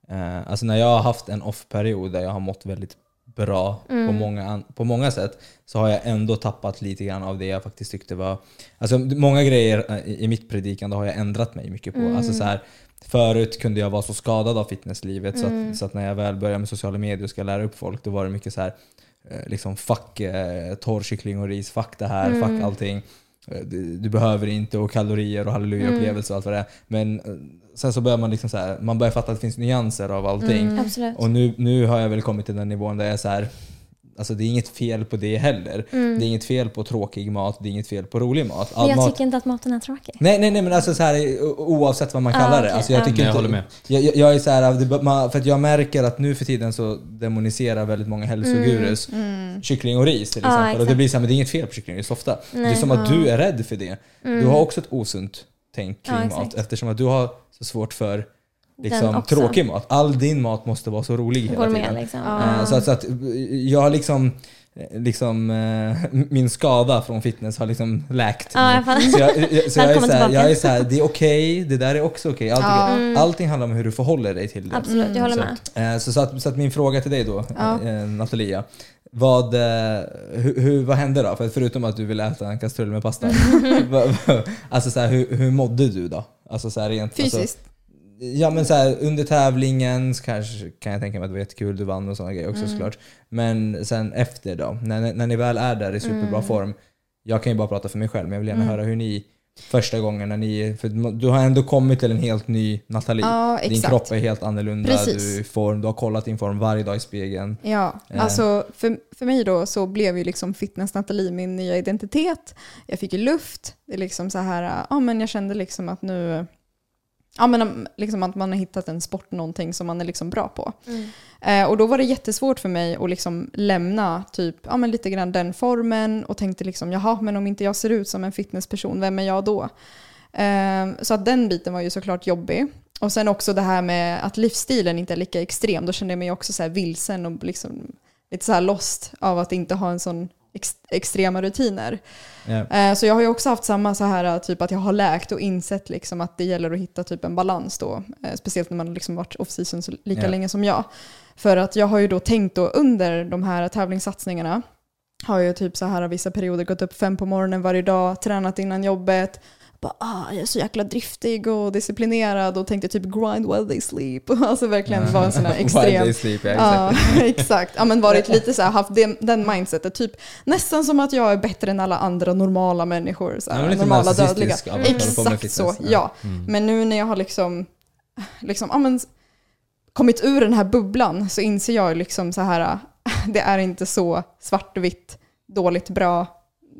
eh, Alltså när jag har haft en off-period där jag har mått väldigt bra på, många, på många sätt så har jag ändå tappat lite grann av det jag faktiskt tyckte var Alltså många grejer eh, i, mitt predikande har jag ändrat mig mycket på. Alltså så här, förut kunde jag vara så skadad av fitnesslivet så, att, så att när jag väl började med sociala medier och ska lära upp folk då var det mycket så här eh, liksom fuck eh, torrkyckling och ris, fuck det här, fuck allting. Eh, Du, du behöver inte och kalorier och halleluja-upplevelser och allt vad det är. Men sen så börjar man liksom så här, man börjar fatta att det finns nyanser av allting. Absolut. Och nu, nu har jag väl kommit till den nivån där jag är så här, alltså det är inget fel på det heller. Det är inget fel på tråkig mat, det är inget fel på rolig mat. All Men jag mat tycker inte att maten är tråkig. Nej, nej, nej men alltså så här, oavsett vad man Ah, kallar det. okej, Alltså jag, ja. tycker Nej, jag inte, håller med. Jag, jag, jag är så här, det- för att jag märker att nu för tiden så demoniserar väldigt många hälsogurus kyckling och ris till Ja, exempel. och det blir så här, men det är inget fel på kyckling och ris ofta. Det är Nej. som att du är rädd för det. Du har också ett osunt tänk kring Ja, mat eftersom att du har så svårt för liksom, tråkig mat. All din mat måste vara så rolig hela Går tiden. med liksom. Ja. Eh, Så att, så att jag har liksom, liksom eh, min skada från fitness har liksom läkt. Ja, jag så jag, jag, så jag, är Välkommen så här, jag tillbaka. är så här, det är okej, det där är också okej. Allting, Ja. allting handlar om hur du förhåller dig till det. Absolut, jag håller Så, med. eh, så, så, att, så att min fråga till dig då, Ja. eh, Natalia. Vad, eh, hur, hur, vad hände då? För förutom att du ville äta en kastrull med pasta. alltså så här, hur, hur mådde du då? Alltså så här, rent, Alltså, Fysiskt. Ja men så här, under tävlingen så kanske kan jag tänka mig att det var jättekul, du vann och sådana grejer också såklart. Men sen efter då, när, när ni väl är där i superbra form, jag kan ju bara prata för mig själv men jag vill gärna höra hur ni första gången när ni, för du har ändå kommit till en helt ny Nathalie. Ja, Din kropp är helt annorlunda, Precis. du är i form, du har kollat din form varje dag i spegeln. Ja, Eh. alltså för, för mig då så blev ju liksom fitness Nathalie min nya identitet. Jag fick ju luft. Det är liksom så här, ja men jag kände liksom att nu, ja men liksom att man har hittat en sport, någonting som man är liksom bra på. Eh, och då var det jättesvårt för mig att liksom lämna typ, ja men lite grann den formen och tänkte liksom, jaha men om inte jag ser ut som en fitnessperson, vem är jag då? Eh, så att den biten var ju såklart jobbig. Och sen också det här med att livsstilen inte är lika extrem, då kände jag mig också så vilsen och liksom lite så här lost av att inte ha en sån ex extrema rutiner. Eh, Så jag har ju också haft samma så här typ att jag har läkt och insett liksom att det gäller att hitta typ en balans då. Eh, Speciellt när man liksom varit off-season lika Ja. länge som jag. För att jag har ju då tänkt då under de här tävlingssatsningarna har jag typ så här vissa perioder gått upp fem på morgonen varje dag, tränat innan jobbet. Bara, ah, jag är så jäkla driftig och disciplinerad och tänkte typ grind while they sleep. Alltså verkligen vara en sån här While extrem they sleep, ja, Ja, exakt. exakt. Ja, men varit lite så här, haft den, den mindsetet. Typ, nästan som att jag är bättre än alla andra normala människor. Så Ja, här, lite normala dödliga. med Exakt så, ja. ja. Mm. Men nu när jag har liksom, liksom ja, men, kommit ur den här bubblan så inser jag liksom så här, det är inte så svartvitt, dåligt, bra,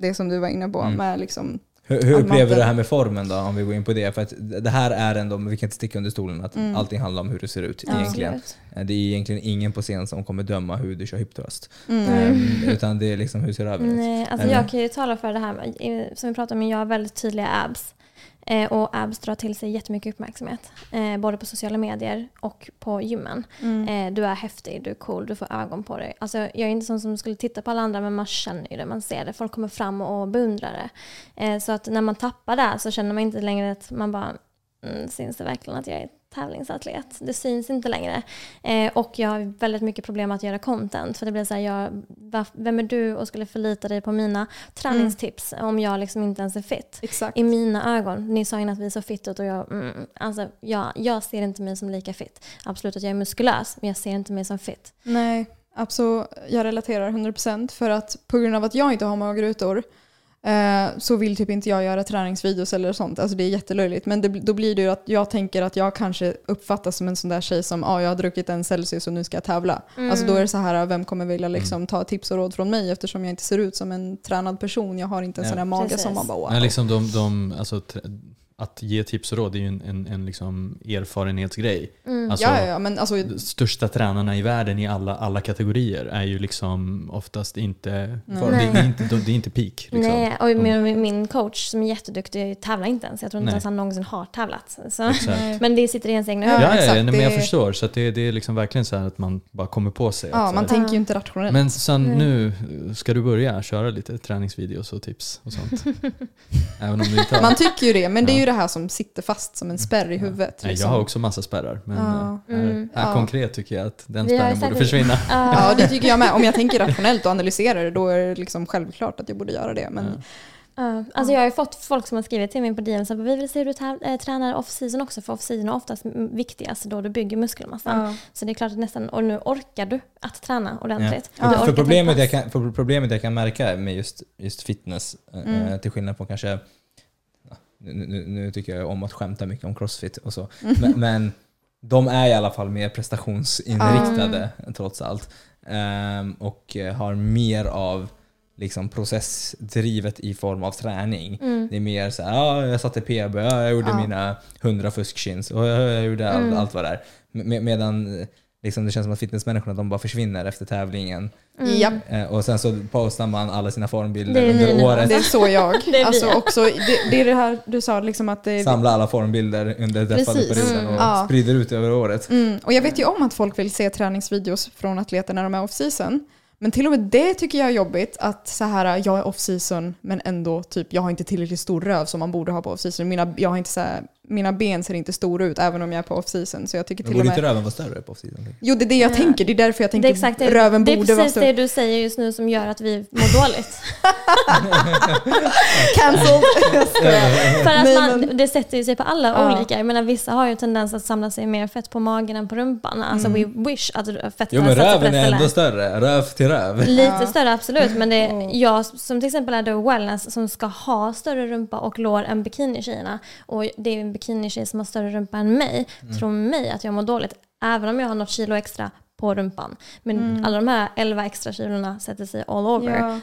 det som du var inne på. Mm. Med liksom, Hur, hur upplever du det här med formen då, om vi går in på det? För att det här är ändå, vi kan inte sticka under stolen, att Mm. allting handlar om hur du ser ut Ja, egentligen. absolut. Det är egentligen ingen på scen som kommer döma hur du kör hip-thrust. mm. Ehm, utan det är liksom hur ser det ut? Nej, alltså Eller? jag kan ju tala för det här, eh, som vi pratade om, jag har väldigt tydliga abs. Eh, och abs drar till sig jättemycket uppmärksamhet. Eh, både på sociala medier och på gymmen. Mm. Eh, du är häftig, du är cool, du får ögon på dig. Alltså, jag är inte sån som skulle titta på alla andra men man känner ju det, man ser det. Folk kommer fram och beundrar det. Eh, så att när man tappar det så känner man inte längre att man bara, mm, syns det verkligen att jag är tävlingsatlet? Det syns inte längre. Eh, och jag har väldigt mycket problem att göra content. För det blir så här, jag, vem är du och skulle förlita dig på mina träningstips om jag liksom inte ens är fit? Exakt. I mina ögon, ni sa innan att vi såg fit ut och jag, mm, alltså, jag, jag ser inte mig som lika fit. Absolut att jag är muskulös, men jag ser inte mig som fit. Nej, absolut. Jag relaterar 100% för att på grund av att jag inte har magrutor så vill typ inte jag göra träningsvideos eller sånt. Alltså det är jättelöjligt. Men det, då blir det ju att jag tänker att jag kanske uppfattas som en sån där tjej som ah, jag har druckit en Celsius och nu ska jag tävla. Alltså då är det så här, vem kommer vilja liksom ta tips och råd från mig eftersom jag inte ser ut som en tränad person. Jag har inte en Ja. sån här mage Precis. som man bara wow. Men liksom de, de alltså, att ge tips och råd är ju en, en, en liksom erfarenhetsgrej. Mm. Alltså, ja, ja, ja, men alltså, de största tränarna i världen i alla, alla kategorier är ju liksom oftast inte, Nej. det, det, är inte det är inte peak. Liksom. Nej, och min, min coach som är jätteduktig tävlar inte ens. Jag tror inte Nej. ens han någonsin har tävlat. Men det sitter i ens egna Ja, huvud. Ja, ja, ja exakt, nej, men jag det- förstår. Så att det, det är liksom verkligen så här att man bara kommer på sig. ja, att, man tänker ju inte rationellt. men sen nu ska du börja köra lite träningsvideos och tips och sånt. Även om du inte har. Man tycker ju det, men det är Ja. Ju det här som sitter fast som en spärr i huvudet. Nej, jag liksom. har också massa spärrar. Men Ja. eh, här, Mm. här konkret tycker jag att den spärren borde försvinna. Ja, det tycker jag med. Om jag tänker rationellt och analyserar det, då är det liksom självklart att jag borde göra det. Men Ja. Ja, alltså jag har ju fått folk som har skrivit till mig på DM att vi vill se hur du äh, tränar off-season också för off-season är oftast viktigast då du bygger muskelmassan. ja. Så det är klart att nästan, och nu orkar du att träna ordentligt. Ja. Du För problemet, jag kan, för problemet jag kan märka med just, just fitness, eh, Mm. till skillnad på kanske, nu, nu, tycker jag om att skämta mycket om crossfit och så, Mm. men, men de är i alla fall mer prestationsinriktade trots allt. Ehm, och har mer av liksom processdrivet i form av träning. Mm. Det är mer så här, ja, jag satte PB, ja, jag gjorde Ja. mina 100 fuskchins och jag, jag gjorde allt, Mm. allt vad det är. Med, medan liksom, det känns som att fitnessmänniskorna de bara försvinner efter tävlingen. Mm. Eh, och sen så postar man alla sina formbilder Det är under nu, året. Det är så jag. Det är alltså också, det, det är det här du sa, liksom att det Samlar alla formbilder under deppade perioden Mm. och Ja. sprider ut över året. Mm, och jag vet ju om att folk vill se träningsvideos från atleter när de är off-season. Men till och med det tycker jag är jobbigt att så här, jag är off-season men ändå typ, jag har inte tillräckligt stor röv som man borde ha på off-season. Mina, jag har inte så här, mina ben ser inte stora ut även om jag är på off-season. Så jag tycker Men till och borde med... inte röven vara större på off-season? Jo, det är det jag Ja. tänker. Det är därför jag Det är tänker exakt det. röven det är borde vara precis större. det du säger just nu som gör att vi mår dåligt. Skojar. För att Nej, man, men- det sätter ju sig på alla Ja. olika. Jag menar, vissa har ju tendens att samla sig mer fett på magen än på rumpan. Alltså Mm. we wish att fettet Jo men röven är ändå större, röv till röv. Lite Ja. större absolut, men det Mm. är jag som till exempel är då wellness som ska ha större rumpa och lår än bikinitjejerna. Och det är en bikinitjej som har större rumpa än mig. Mm. Tror mig att jag mår dåligt, även om jag har något kilo extra på rumpan. Men Mm. alla de här 11 extra kilorna sätter sig all over. Ja.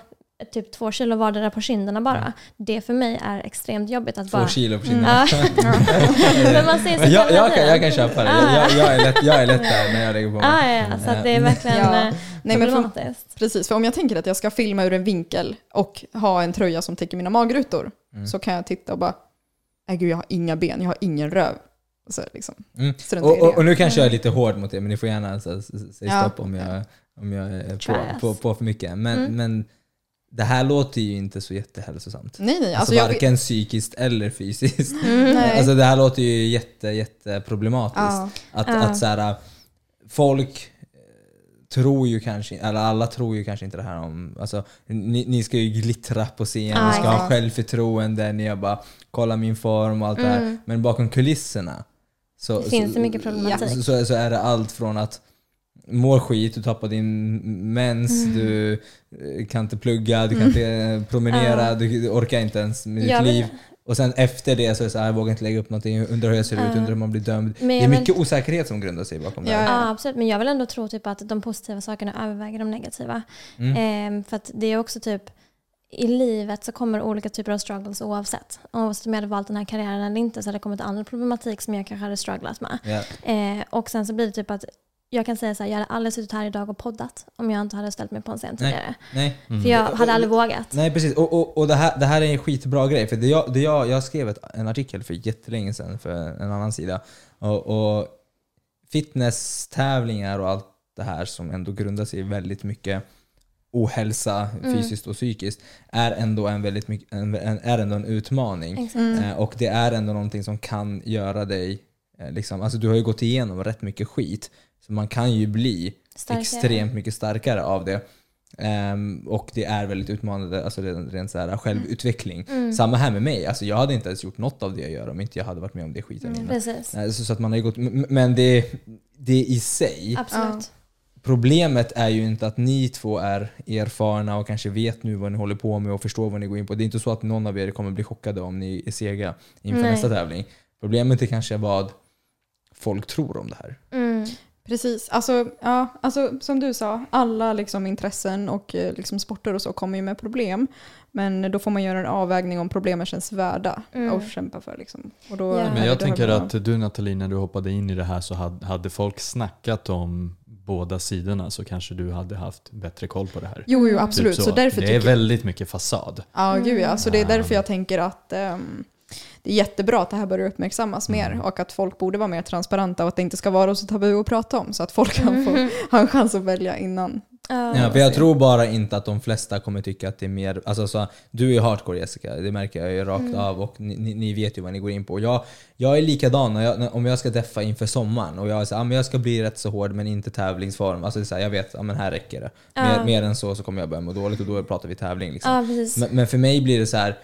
Typ två kilo vardera på kinderna bara. Det för mig är extremt jobbigt att Två bara... kilo på kinderna. Men man ser sig jag, jag, kan, jag kan köpa det. Jag, jag, är lätt, jag är lätt där när jag lägger på mig. Ah, ja, så att det är verkligen Ja. eh, Nej, men för, problematiskt. precis, för om jag tänker att jag ska filma ur en vinkel och ha en tröja som täcker mina magrutor Mm. så kan jag titta och bara, nej gud jag har inga ben, jag har ingen röv. Och så liksom, Mm. Och, och, och nu kanske jag är lite hård mot er, men ni får gärna säga Ja. stopp om jag, om jag är på, på, på för mycket. Men, Mm. men det här låter ju inte så jättehälsosamt. Nej, nej. Alltså, Alltså, jag, varken psykiskt eller fysiskt. nej. Alltså det här låter ju jätte, jätte problematiskt. ja. Att, Ja. att så här, folk tror ju kanske, eller alla tror ju kanske inte det här om, alltså ni, ni ska ju glittra på scen, Ja, ni ska ha exakt. självförtroende, ni har bara kolla min form och allt det här. Mm. Men bakom kulisserna så, Det finns så, det mycket problematik. så, så, så är det allt från att mår skit, du tappar din mens, Mm. du eh, kan inte plugga, du kan inte eh, promenera, Ja. du, orkar inte ens med ditt Jag liv. Och sen efter det så är det så här, jag vågar inte lägga upp någonting, undrar hur jag ser ut, undrar om man blir dömd. Men Det jag är vill- mycket osäkerhet som grundar sig bakom det Ja, här. Ja, absolut. Men jag vill ändå tro typ att de positiva sakerna överväger de negativa. Mm. Ehm, för att det är också typ i livet så kommer olika typer av struggles oavsett. Oavsett om jag hade valt den här karriären eller inte så hade det kommit annan problematik som jag kanske hade strugglat med. Ja. Eh, och sen så blir det typ att jag kan säga så här, jag hade aldrig suttit här idag och poddat om jag inte hade ställt mig på en scen Nej. tidigare. Nej. Mm. För jag hade aldrig vågat. Nej precis, och, och, och det, här, det här är en skitbra grej. För det jag, det jag, jag skrev ett, en artikel för jättelänge sedan för en annan sida. Och, och fitnesstävlingar och allt det här som ändå grundar sig i väldigt mycket ohälsa Mm. fysiskt och psykiskt är ändå en, väldigt mycket, en, en, är ändå en utmaning. Mm. Eh, och det är ändå någonting som kan göra dig, eh, liksom, alltså du har ju gått igenom rätt mycket skit. Så man kan ju bli Starkare. extremt mycket starkare av det. Ehm, och det är väldigt utmanande, alltså rent, rent så här, självutveckling. Mm. Samma här med mig, alltså jag hade inte ens gjort något av det jag gör om inte jag hade varit med om det skiten Mm, innan. precis. Eh, Så, så att man har gått, men det, det i sig, Absolut. problemet är ju inte att ni två är erfarna och kanske vet nu vad ni håller på med och förstår vad ni går in på. Det är inte så att någon av er kommer bli chockade om ni är sega inför Nej. nästa tävling. Problemet är kanske vad folk tror om det här. Mm. Precis, alltså, ja, alltså som du sa, alla liksom intressen och eh, liksom sporter och så kommer ju med problem. Men då får man göra en avvägning om problemen känns värda Mm. att kämpa för. Liksom. Och då är Men jag tänker att du Nathalie, när du hoppade in i det här så hade, hade folk snackat om båda sidorna så kanske du hade haft bättre koll på det här. Jo, jo Mm. absolut. Typ så. därför det är väldigt mycket fasad. Ja, gud ja. Så det är därför jag tänker att ehm, det är jättebra att det här börjar uppmärksammas mer Mm. och att folk borde vara mer transparenta och att det inte ska vara så tabu att prata om så att folk kan få Mhm. ha en chans att välja innan. Ja. Ja, för jag tror bara inte att de flesta kommer tycka att det är mer, alltså så, du är ju hardcore Jessica, det märker jag ju rakt Mm. av och ni, ni, ni vet ju vad ni går in på. Jag, jag är likadan, när jag, om jag ska deffa inför sommaren och jag är så, ah, men jag ska bli rätt så hård men inte tävlingsform. Alltså det är så jag vet, ah, men här räcker det. Mer, Ja. mer än så så kommer jag börja må dåligt och då pratar vi tävling. Liksom. precis. Men, men för mig blir det så här.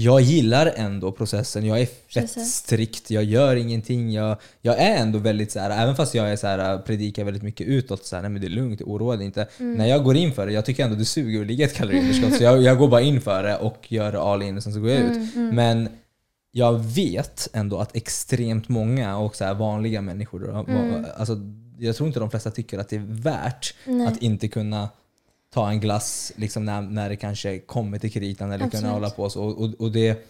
Jag gillar ändå processen, jag är fett strikt, jag gör ingenting. Jag, jag är ändå väldigt så här, även fast jag är så här, predikar väldigt mycket utåt, så här, nej men det är lugnt, oroa dig inte. Mm. När jag går in för det, jag tycker ändå det suger att ligga ett kaloriunderskott. så jag, jag går bara in för det och gör det all in och sen så går jag ut. Mm. Men jag vet ändå att extremt många och så vanliga människor, Mm. alltså, jag tror inte de flesta tycker att det är värt Nej. att inte kunna ta en glass liksom när, när det kanske kommer till kritan eller Absolut. kunna hålla på så. Och, och, och det,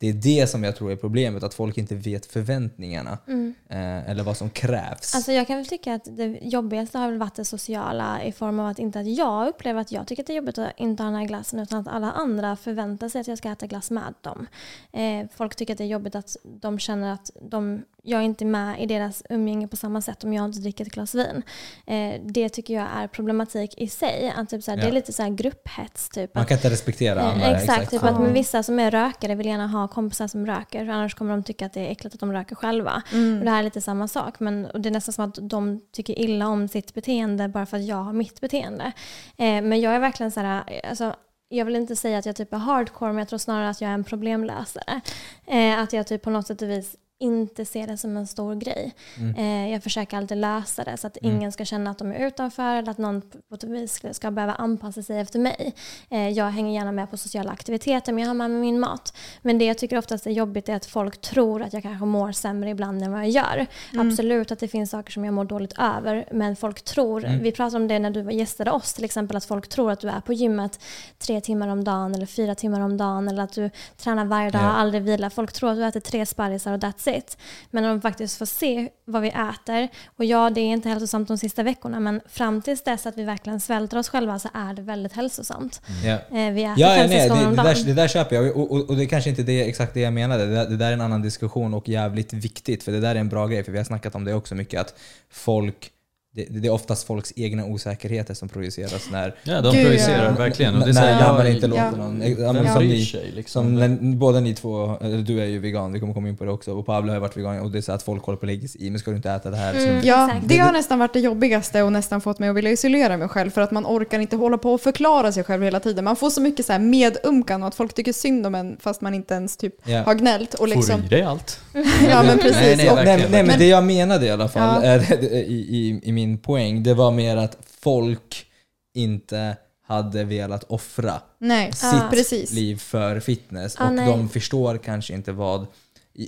det är det som jag tror är problemet, att folk inte vet förväntningarna Mm. eh, eller vad som krävs. Alltså jag kan väl tycka att det jobbigaste har väl varit det sociala i form av att inte att jag upplever att jag tycker att det är jobbigt att inte ha den här glassen utan att alla andra förväntar sig att jag ska äta glass med dem. Eh, folk tycker att det är jobbigt att de känner att de, jag är inte med i deras umgänge på samma sätt om jag inte dricker ett glas vin. Eh, det tycker jag är problematik i sig. Att typ så här, Det Ja. är lite så här grupphets. Typ, Man att, kan inte respektera Eh, andra. Exakt, typ Ja. att med vissa som är rökare vill gärna ha kompisar som röker för annars kommer de tycka att det är äckligt att de röker själva. Mm. Och det här är lite samma sak men och det är nästan som att de tycker illa om sitt beteende bara för att jag har mitt beteende. Eh, men jag är verkligen så här, eh, alltså, jag vill inte säga att jag typ är hardcore men jag tror snarare att jag är en problemlösare. Eh, att jag typ på något sätt och vis inte ser det som en stor grej. Mm. Eh, jag försöker alltid lösa det så att Mm. ingen ska känna att de är utanför eller att någon på ett vis ska- behöva anpassa sig efter mig. Eh, jag hänger gärna med på sociala aktiviteter men jag har med mig min mat. Men det jag tycker oftast är jobbigt är att folk tror att jag kanske mår sämre ibland än vad jag gör. Mm. Absolut att det finns saker som jag mår dåligt över men folk tror, Mm. vi pratade om det när du gästade oss till exempel, att folk tror att du är på gymmet tre timmar om dagen eller fyra timmar om dagen eller att du tränar varje dag och aldrig vilar. Folk tror att du äter tre sparrisar och that's it. Men när de faktiskt får se vad vi äter, och ja det är inte hälsosamt de sista veckorna men fram tills dess att vi verkligen svälter oss själva så är det väldigt hälsosamt. Ja. Eh, vi äter Ja, ja nej, det, om det, där, det där köper jag. Och, och, och det är kanske inte det, exakt det jag menade. Det, det där är en annan diskussion och jävligt viktigt. För det där är en bra grej, för vi har snackat om det också mycket. Att folk, det, det är oftast folks egna osäkerheter som projiceras när, Ja, de Gud, projicerar ja. verkligen. Och det är när här, man inte låter Ja. någon... Ja, men som ni, sig liksom? som när, båda ni två, du är ju vegan, vi kommer komma in på det också, och Pablo har ju varit vegan och det är så att folk håller på att lägga sig i, men ska du inte äta det här? Mm. Ja, Exakt. det har nästan varit det jobbigaste och nästan fått mig att vilja isolera mig själv för att man orkar inte hålla på och förklara sig själv hela tiden. Man får så mycket så här medumkan och att folk tycker synd om en fast man inte ens typ ja. har gnällt. Och liksom, Får i dig allt. ja men precis. Nej, nej, nej, nej men det jag menade i alla fall Ja. är, i, i, i min poäng, det var mer att folk inte hade velat offra nej, sitt Ja. precis. liv för fitness Ah, och nej. de förstår kanske inte vad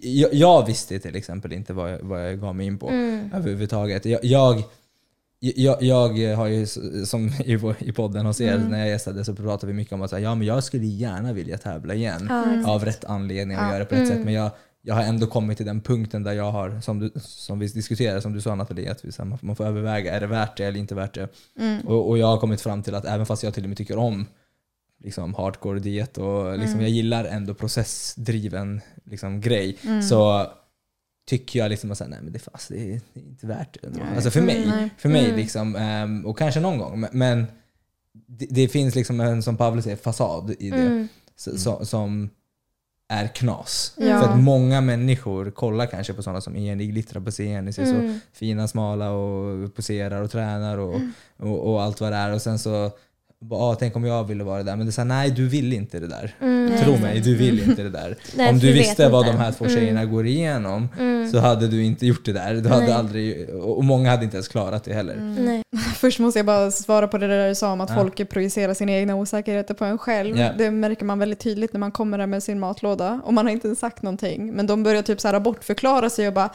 jag, jag visste till exempel inte vad jag, vad jag gav mig in på Mm. överhuvudtaget. Jag, jag, jag, jag har ju, som i, i podden hos er, Mm. när jag gästade så pratade vi mycket om att ja, men jag skulle gärna vilja tävla igen Mm. av rätt anledning och Ja. göra det på rätt sätt. Mm. Men jag, jag har ändå kommit till den punkten där jag har, som, du, som vi diskuterade, som du sa Nathalie, att vi, så här, man, får överväga, är det värt det eller inte värt det? Mm. Och, och jag har kommit fram till att även fast jag till och med tycker om liksom, hardcore diet och liksom, Mm. jag gillar ändå processdriven liksom, grej, Mm. så tycker jag liksom att nej men det, är fast, det, är, inte värt det. ändå. Nej. Alltså för mig, Mm, nej. för mig Mm. liksom, ehm, och kanske någon gång, men- det, det finns liksom en, som Pavel säger, fasad i det Mm. s- som, som är knas. Ja. För att många människor kollar kanske på sådana som Enig, glittrar på scen, ni ser så Mm. fina, smala och poserar och tränar och, Mm. och, och allt vad det är. Och sen så, bara, ah, tänk om jag ville vara det där. Men det är nej du vill inte det där. Mm. Tro Nej. mig, du vill inte det där. Nej, om du vi visste vad inte. de här två Mm. tjejerna går igenom Mm. så hade du inte gjort det där. Du hade Nej. aldrig, och många hade inte ens klarat det heller. Mm. Nej. Först måste jag bara svara på det där du sa om att Ja. folk projicerar sina egna osäkerheter på en själv. Ja. Det märker man väldigt tydligt när man kommer där med sin matlåda och man har inte ens sagt någonting. Men de börjar typ så här bortförklara sig och bara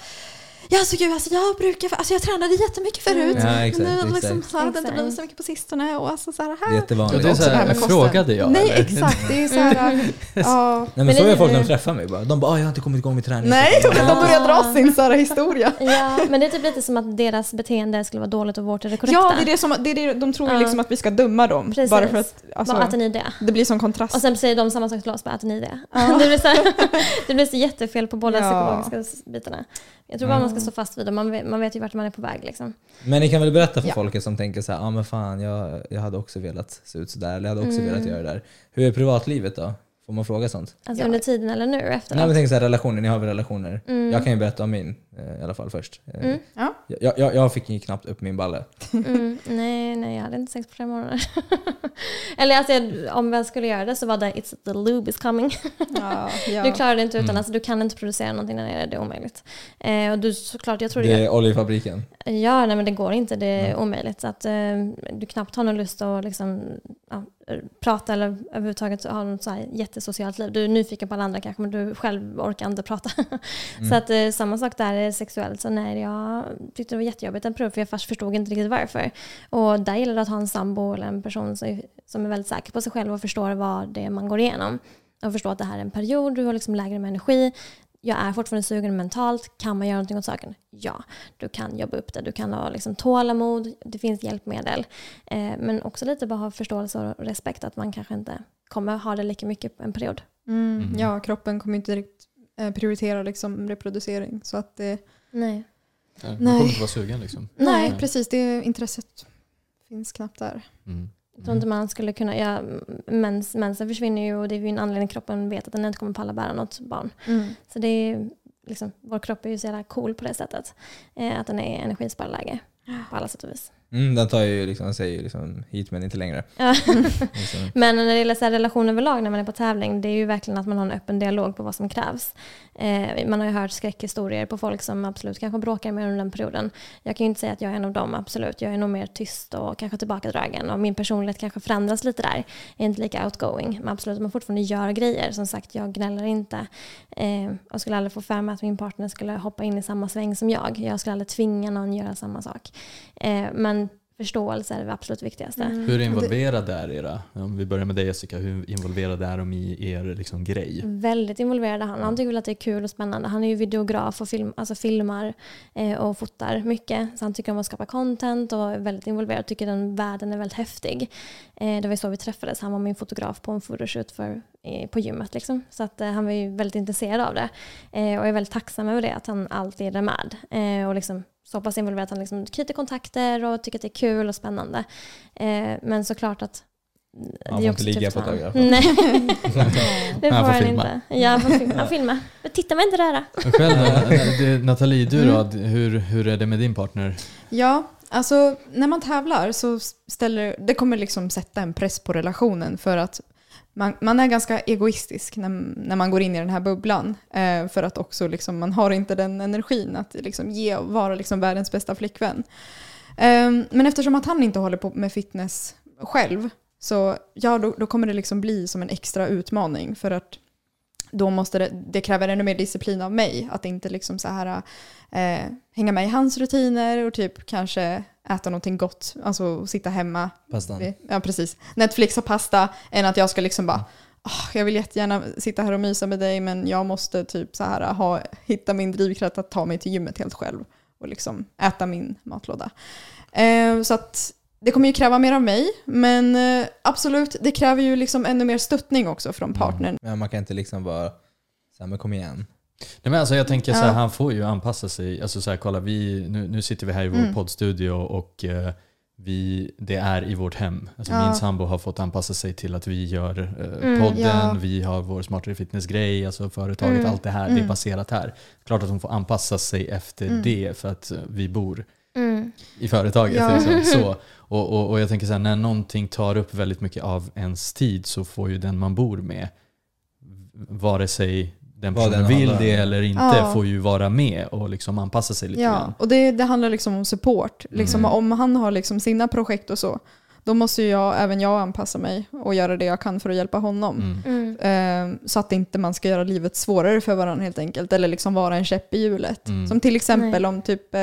Ja, alltså, gud, alltså, jag brukar, alltså jag tränade jättemycket förut. Ja, exakt, men nu liksom, exakt. så har det inte Exakt. blivit så mycket på sistone. Och alltså, så här, Det är här. Ja, jättevanligt. det är så det här kosten. frågade jag Nej, eller? exakt. Det är så här, ja. Nej, men Men så det- är folk när de träffar mig bara. De bara, ah, jag har inte kommit igång med träning. Nej, de börjar dra sin så här historia. Ja, men det är typ lite som att deras beteende skulle vara dåligt och vårt är det korrekta. Ja, det är det som, det är det, de tror Ja. liksom att vi ska döma dem. Precis. Bara för att alltså, Vad äter ni det? det blir som kontrast. Och sen säger de samma sak till oss, bara äter ni det? Ja. det, blir så här, det blir så jättefel på båda Ja. psykologiska bitarna. Jag tror bara man ska stå fast vid det, man vet, man vet ju vart man är på väg. Liksom. Men ni kan väl berätta för Ja. folket som tänker så här, ah, men fan jag, jag hade också velat se ut sådär, eller jag hade också Mm. velat göra det där. Hur är privatlivet då? Får man fråga sånt? Alltså Ja. under tiden eller nu efteråt. Nej men tänk så här relationer, ni har väl relationer? Mm. Jag kan ju berätta om min eh, i alla fall först. Eh, Mm. Ja. Jag, jag, jag fick ju knappt upp min balle. Mm, nej, nej, jag hade inte sex på flera månader. Eller alltså, jag- om jag skulle göra det så var det it's the lube is coming. Ja, ja. Du klarar det inte utan, Mm. alltså, du kan inte producera någonting där nere, det är omöjligt. Eh, och du såklart, jag tror Det är oljefabriken. Ja, nej men det går inte, det är Nej. omöjligt. Så att eh, du knappt har någon lust att liksom, ja, prata eller överhuvudtaget ha något så här jättesocialt liv. Du är nyfiken på alla andra kanske men du själv orkar inte prata. Mm. Så att eh, samma sak där är sexuellt. Så nej, jag tyckte det var jättejobbigt en period för jag först förstod inte riktigt varför. Och där gäller det att ha en sambo eller en person som, som är väldigt säker på sig själv och förstår vad det är man går igenom. Och förstå att det här är en period, du har liksom lägre med energi. Jag är fortfarande sugen mentalt. Kan man göra någonting åt saken? Ja, du kan jobba upp det. Du kan ha liksom tålamod. Det finns hjälpmedel. Eh, men också lite bara ha förståelse och respekt att man kanske inte kommer ha det lika mycket på en period. Mm, Mm. ja, kroppen kommer inte direkt eh, prioritera liksom, reproducering. Så att det, Nej. Ja, Man Nej. kommer inte vara sugen liksom. nej, Nej. precis. Det intresset finns knappt där. Mm. Jag tror inte man skulle kunna, ja, mens, mensen försvinner ju och det är ju en anledning kroppen vet att den inte kommer palla bära något barn. Så det är liksom, vår kropp är ju så jävla cool på det sättet. Eh, att den är i energisparläge på alla sätt och vis. Mm, den tar ju liksom, säger ju liksom hit men inte längre. Ja. Liksom. Men när det gäller så här relation överlag när man är på tävling, det är ju verkligen att man har en öppen dialog på vad som krävs. Eh, man har ju hört skräckhistorier på folk som absolut kanske bråkar med under den perioden. Jag kan ju inte säga att jag är en av dem, absolut. Jag är nog mer tyst och kanske tillbakadragen och min personlighet kanske förändras lite där. Jag är inte lika outgoing, men absolut man fortfarande gör grejer. Som sagt, jag gnäller inte. Eh, och skulle aldrig få för mig att min partner skulle hoppa in i samma sväng som jag. Jag skulle aldrig tvinga någon göra samma sak. Eh, men förståelse är det absolut viktigaste. Mm. Hur involverade är era, om vi börjar med dig Jessica, hur involverade är de i er liksom, grej? Väldigt involverad han. Han tycker väl att det är kul och spännande. Han är ju videograf och film, alltså filmar eh, och fotar mycket. Så han tycker om att skapa content och är väldigt involverad. Tycker den världen är väldigt häftig. Eh, det var ju så vi träffades. Han var min fotograf på en photoshoot för, eh, på gymmet. Liksom. Så att, eh, han var ju väldigt intresserad av det. Eh, och jag är väldigt tacksam över det, att han alltid är med. Eh, och liksom så pass involverad att han liksom knyter kontakter och tycker att det är kul och spännande. Eh, men såklart att Han får inte ligga på ett fall. Nej, det får Han får han inte. Ja, han får filma. Han. Men titta mig inte röra. Själv då, det- Nathalie, du då, hur, hur är det med din partner? Ja, alltså när man tävlar så ställer det kommer liksom sätta en press på relationen för att man, man är ganska egoistisk när, när man går in i den här bubblan. Eh, för att också liksom, man har inte den energin att liksom ge och vara liksom världens bästa flickvän. Eh, men eftersom att han inte håller på med fitness själv så ja, då, då kommer det liksom bli som en extra utmaning för att då måste det, det kräver ännu mer disciplin av mig att inte liksom så här eh, hänga med i hans rutiner och typ kanske äta någonting gott, alltså sitta hemma. Pastan. Ja, precis. Netflix och pasta, än att jag ska liksom bara "Ah, jag vill jättegärna sitta här och mysa med dig men jag måste typ så här ha, hitta min drivkraft att ta mig till gymmet helt själv och liksom äta min matlåda. Eh, så att det kommer ju kräva mer av mig, men eh, absolut, det kräver ju liksom ännu mer stöttning också från partnern. Men man kan inte liksom bara, så här, men kom igen. Nej, men alltså jag tänker så här, Ja. han får ju anpassa sig. Alltså så här, kolla, vi, nu, nu sitter vi här i vår Mm. poddstudio och eh, vi, det är i vårt hem. Alltså Ja. Min sambo har fått anpassa sig till att vi gör eh, Mm, podden, ja. vi har vår smartare fitness-grej, alltså företaget, Mm, allt det här, det är mm. baserat här. Klart att hon får anpassa sig efter Mm. det för att eh, vi bor Mm. i företaget. Ja. Liksom. Så, och, och, och jag tänker så här, när någonting tar upp väldigt mycket av ens tid så får ju den man bor med, vare sig den personen den vill handlar det eller inte, Ja. får ju vara med och liksom anpassa sig lite Ja, grann. och det, det handlar liksom om support. Liksom Mm. Om han har liksom sina projekt och så, då måste ju jag, även jag anpassa mig och göra det jag kan för att hjälpa honom. Mm. Mm. Mm. Eh, så att inte man ska göra livet svårare för varandra helt enkelt. Eller liksom vara en käpp i hjulet. Mm. Som till exempel Nej. om typ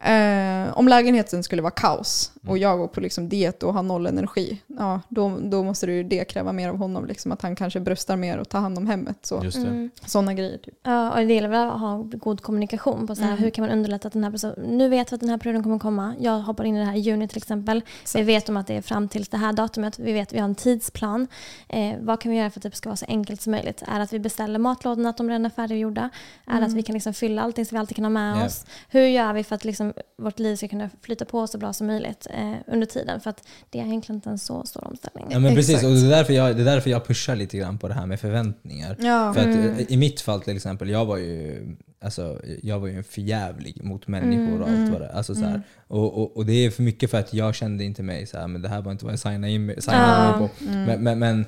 eh, om lägenheten skulle vara kaos och Mm. jag går på liksom diet och har noll energi, ja, då, då måste ju det kräva mer av honom. Liksom, att han kanske bröstar mer och tar hand om hemmet. Så, Just det. Mm. Sådana grejer. Typ. Ja, och det gäller väl att ha god kommunikation på så här, Mm. hur kan man underlätta att den här personen, nu vet vi att den här perioden kommer komma, jag hoppar in i det här i juni till exempel, vi Exakt. vet om att det är fram till det här datumet, vi vet vi har en tidsplan, eh, vad kan vi göra för att det ska vara så enkelt som möjligt? Är det att vi beställer matlådorna, att de redan är färdiggjorda? Är det Mm. att vi kan liksom fylla allting så vi alltid kan ha med Ja. oss? Hur gör vi för att liksom vårt liv ska kunna flyta på så bra som möjligt eh, under tiden? För att det är egentligen inte en så stor omställning. Ja men precis, Exakt. och det är, därför jag, det är därför jag pushar lite grann på det här med förväntningar. Ja. För att Mm. eh, i mitt fall till exempel, jag var ju, alltså, jag var ju en förjävlig mot människor och allt Mm. vad det alltså, så här. Mm. Och, och, och det är för mycket för att jag kände inte mig så här, men det här var inte vad jag signade, in, signade Ja. mig på. Mm. Men, men, men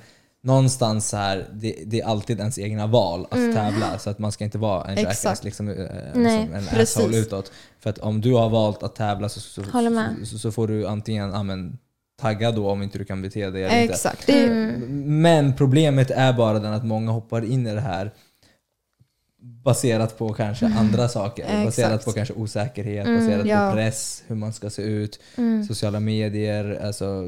någonstans så här, det, det är alltid ens egna val att Mm. tävla. Så att man ska inte vara en Exakt. jackass, liksom, eh, Nej, som en asshole utåt. För att om du har valt att tävla så, så, så, så, får du antingen ja, men, tagga då om inte du kan bete dig eller inte. Exakt. Är, Mm. Men problemet är bara den att många hoppar in i det här baserat på kanske andra saker. Baserat på kanske osäkerhet, Mm, baserat ja. på press, hur man ska se ut, Mm, sociala medier, alltså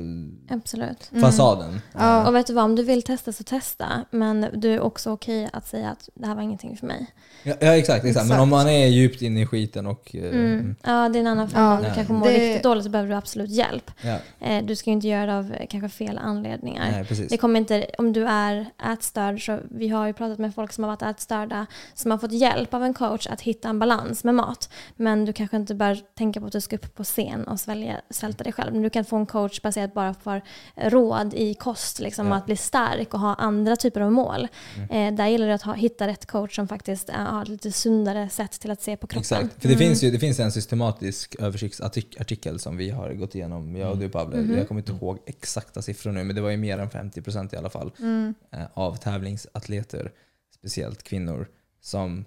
absolut. Mm. fasaden. Ja. Och vet du vad, om du vill testa så testa. Men du är också okej att säga att det här var ingenting för mig. Ja, ja exakt, exakt. Men Exakt. om man är djupt inne i skiten och... eh, Mm. Ja, det är en annan femma. Ja, Om du kanske mår Det- riktigt dåligt så behöver du absolut hjälp. Ja, Eh, Du ska ju inte göra det av eh, kanske fel anledningar. nej, precis. Det kommer inte, om du är ätstörd, så vi har ju pratat med folk som har varit ätstörda som har fått hjälp av en coach att hitta en balans med mat. Men du kanske inte bör tänka på att du ska upp på scen och svälja, svälta dig själv. Men du kan få en coach baserat bara på råd i kost, liksom, Ja. att bli stark och ha andra typer av mål. Mm. Eh, där gäller det att ha, hitta rätt coach som faktiskt eh, har ett lite sundare sätt till att se på kroppen. Exakt. För det, Mm. finns ju, det finns en systematisk översiktsartikel som vi har gått igenom, jag och du Pablo. Mhm. Jag kommer inte ihåg exakta siffror nu, men det var ju mer än 50% i alla fall mm, eh, av tävlingsatleter, speciellt kvinnor, som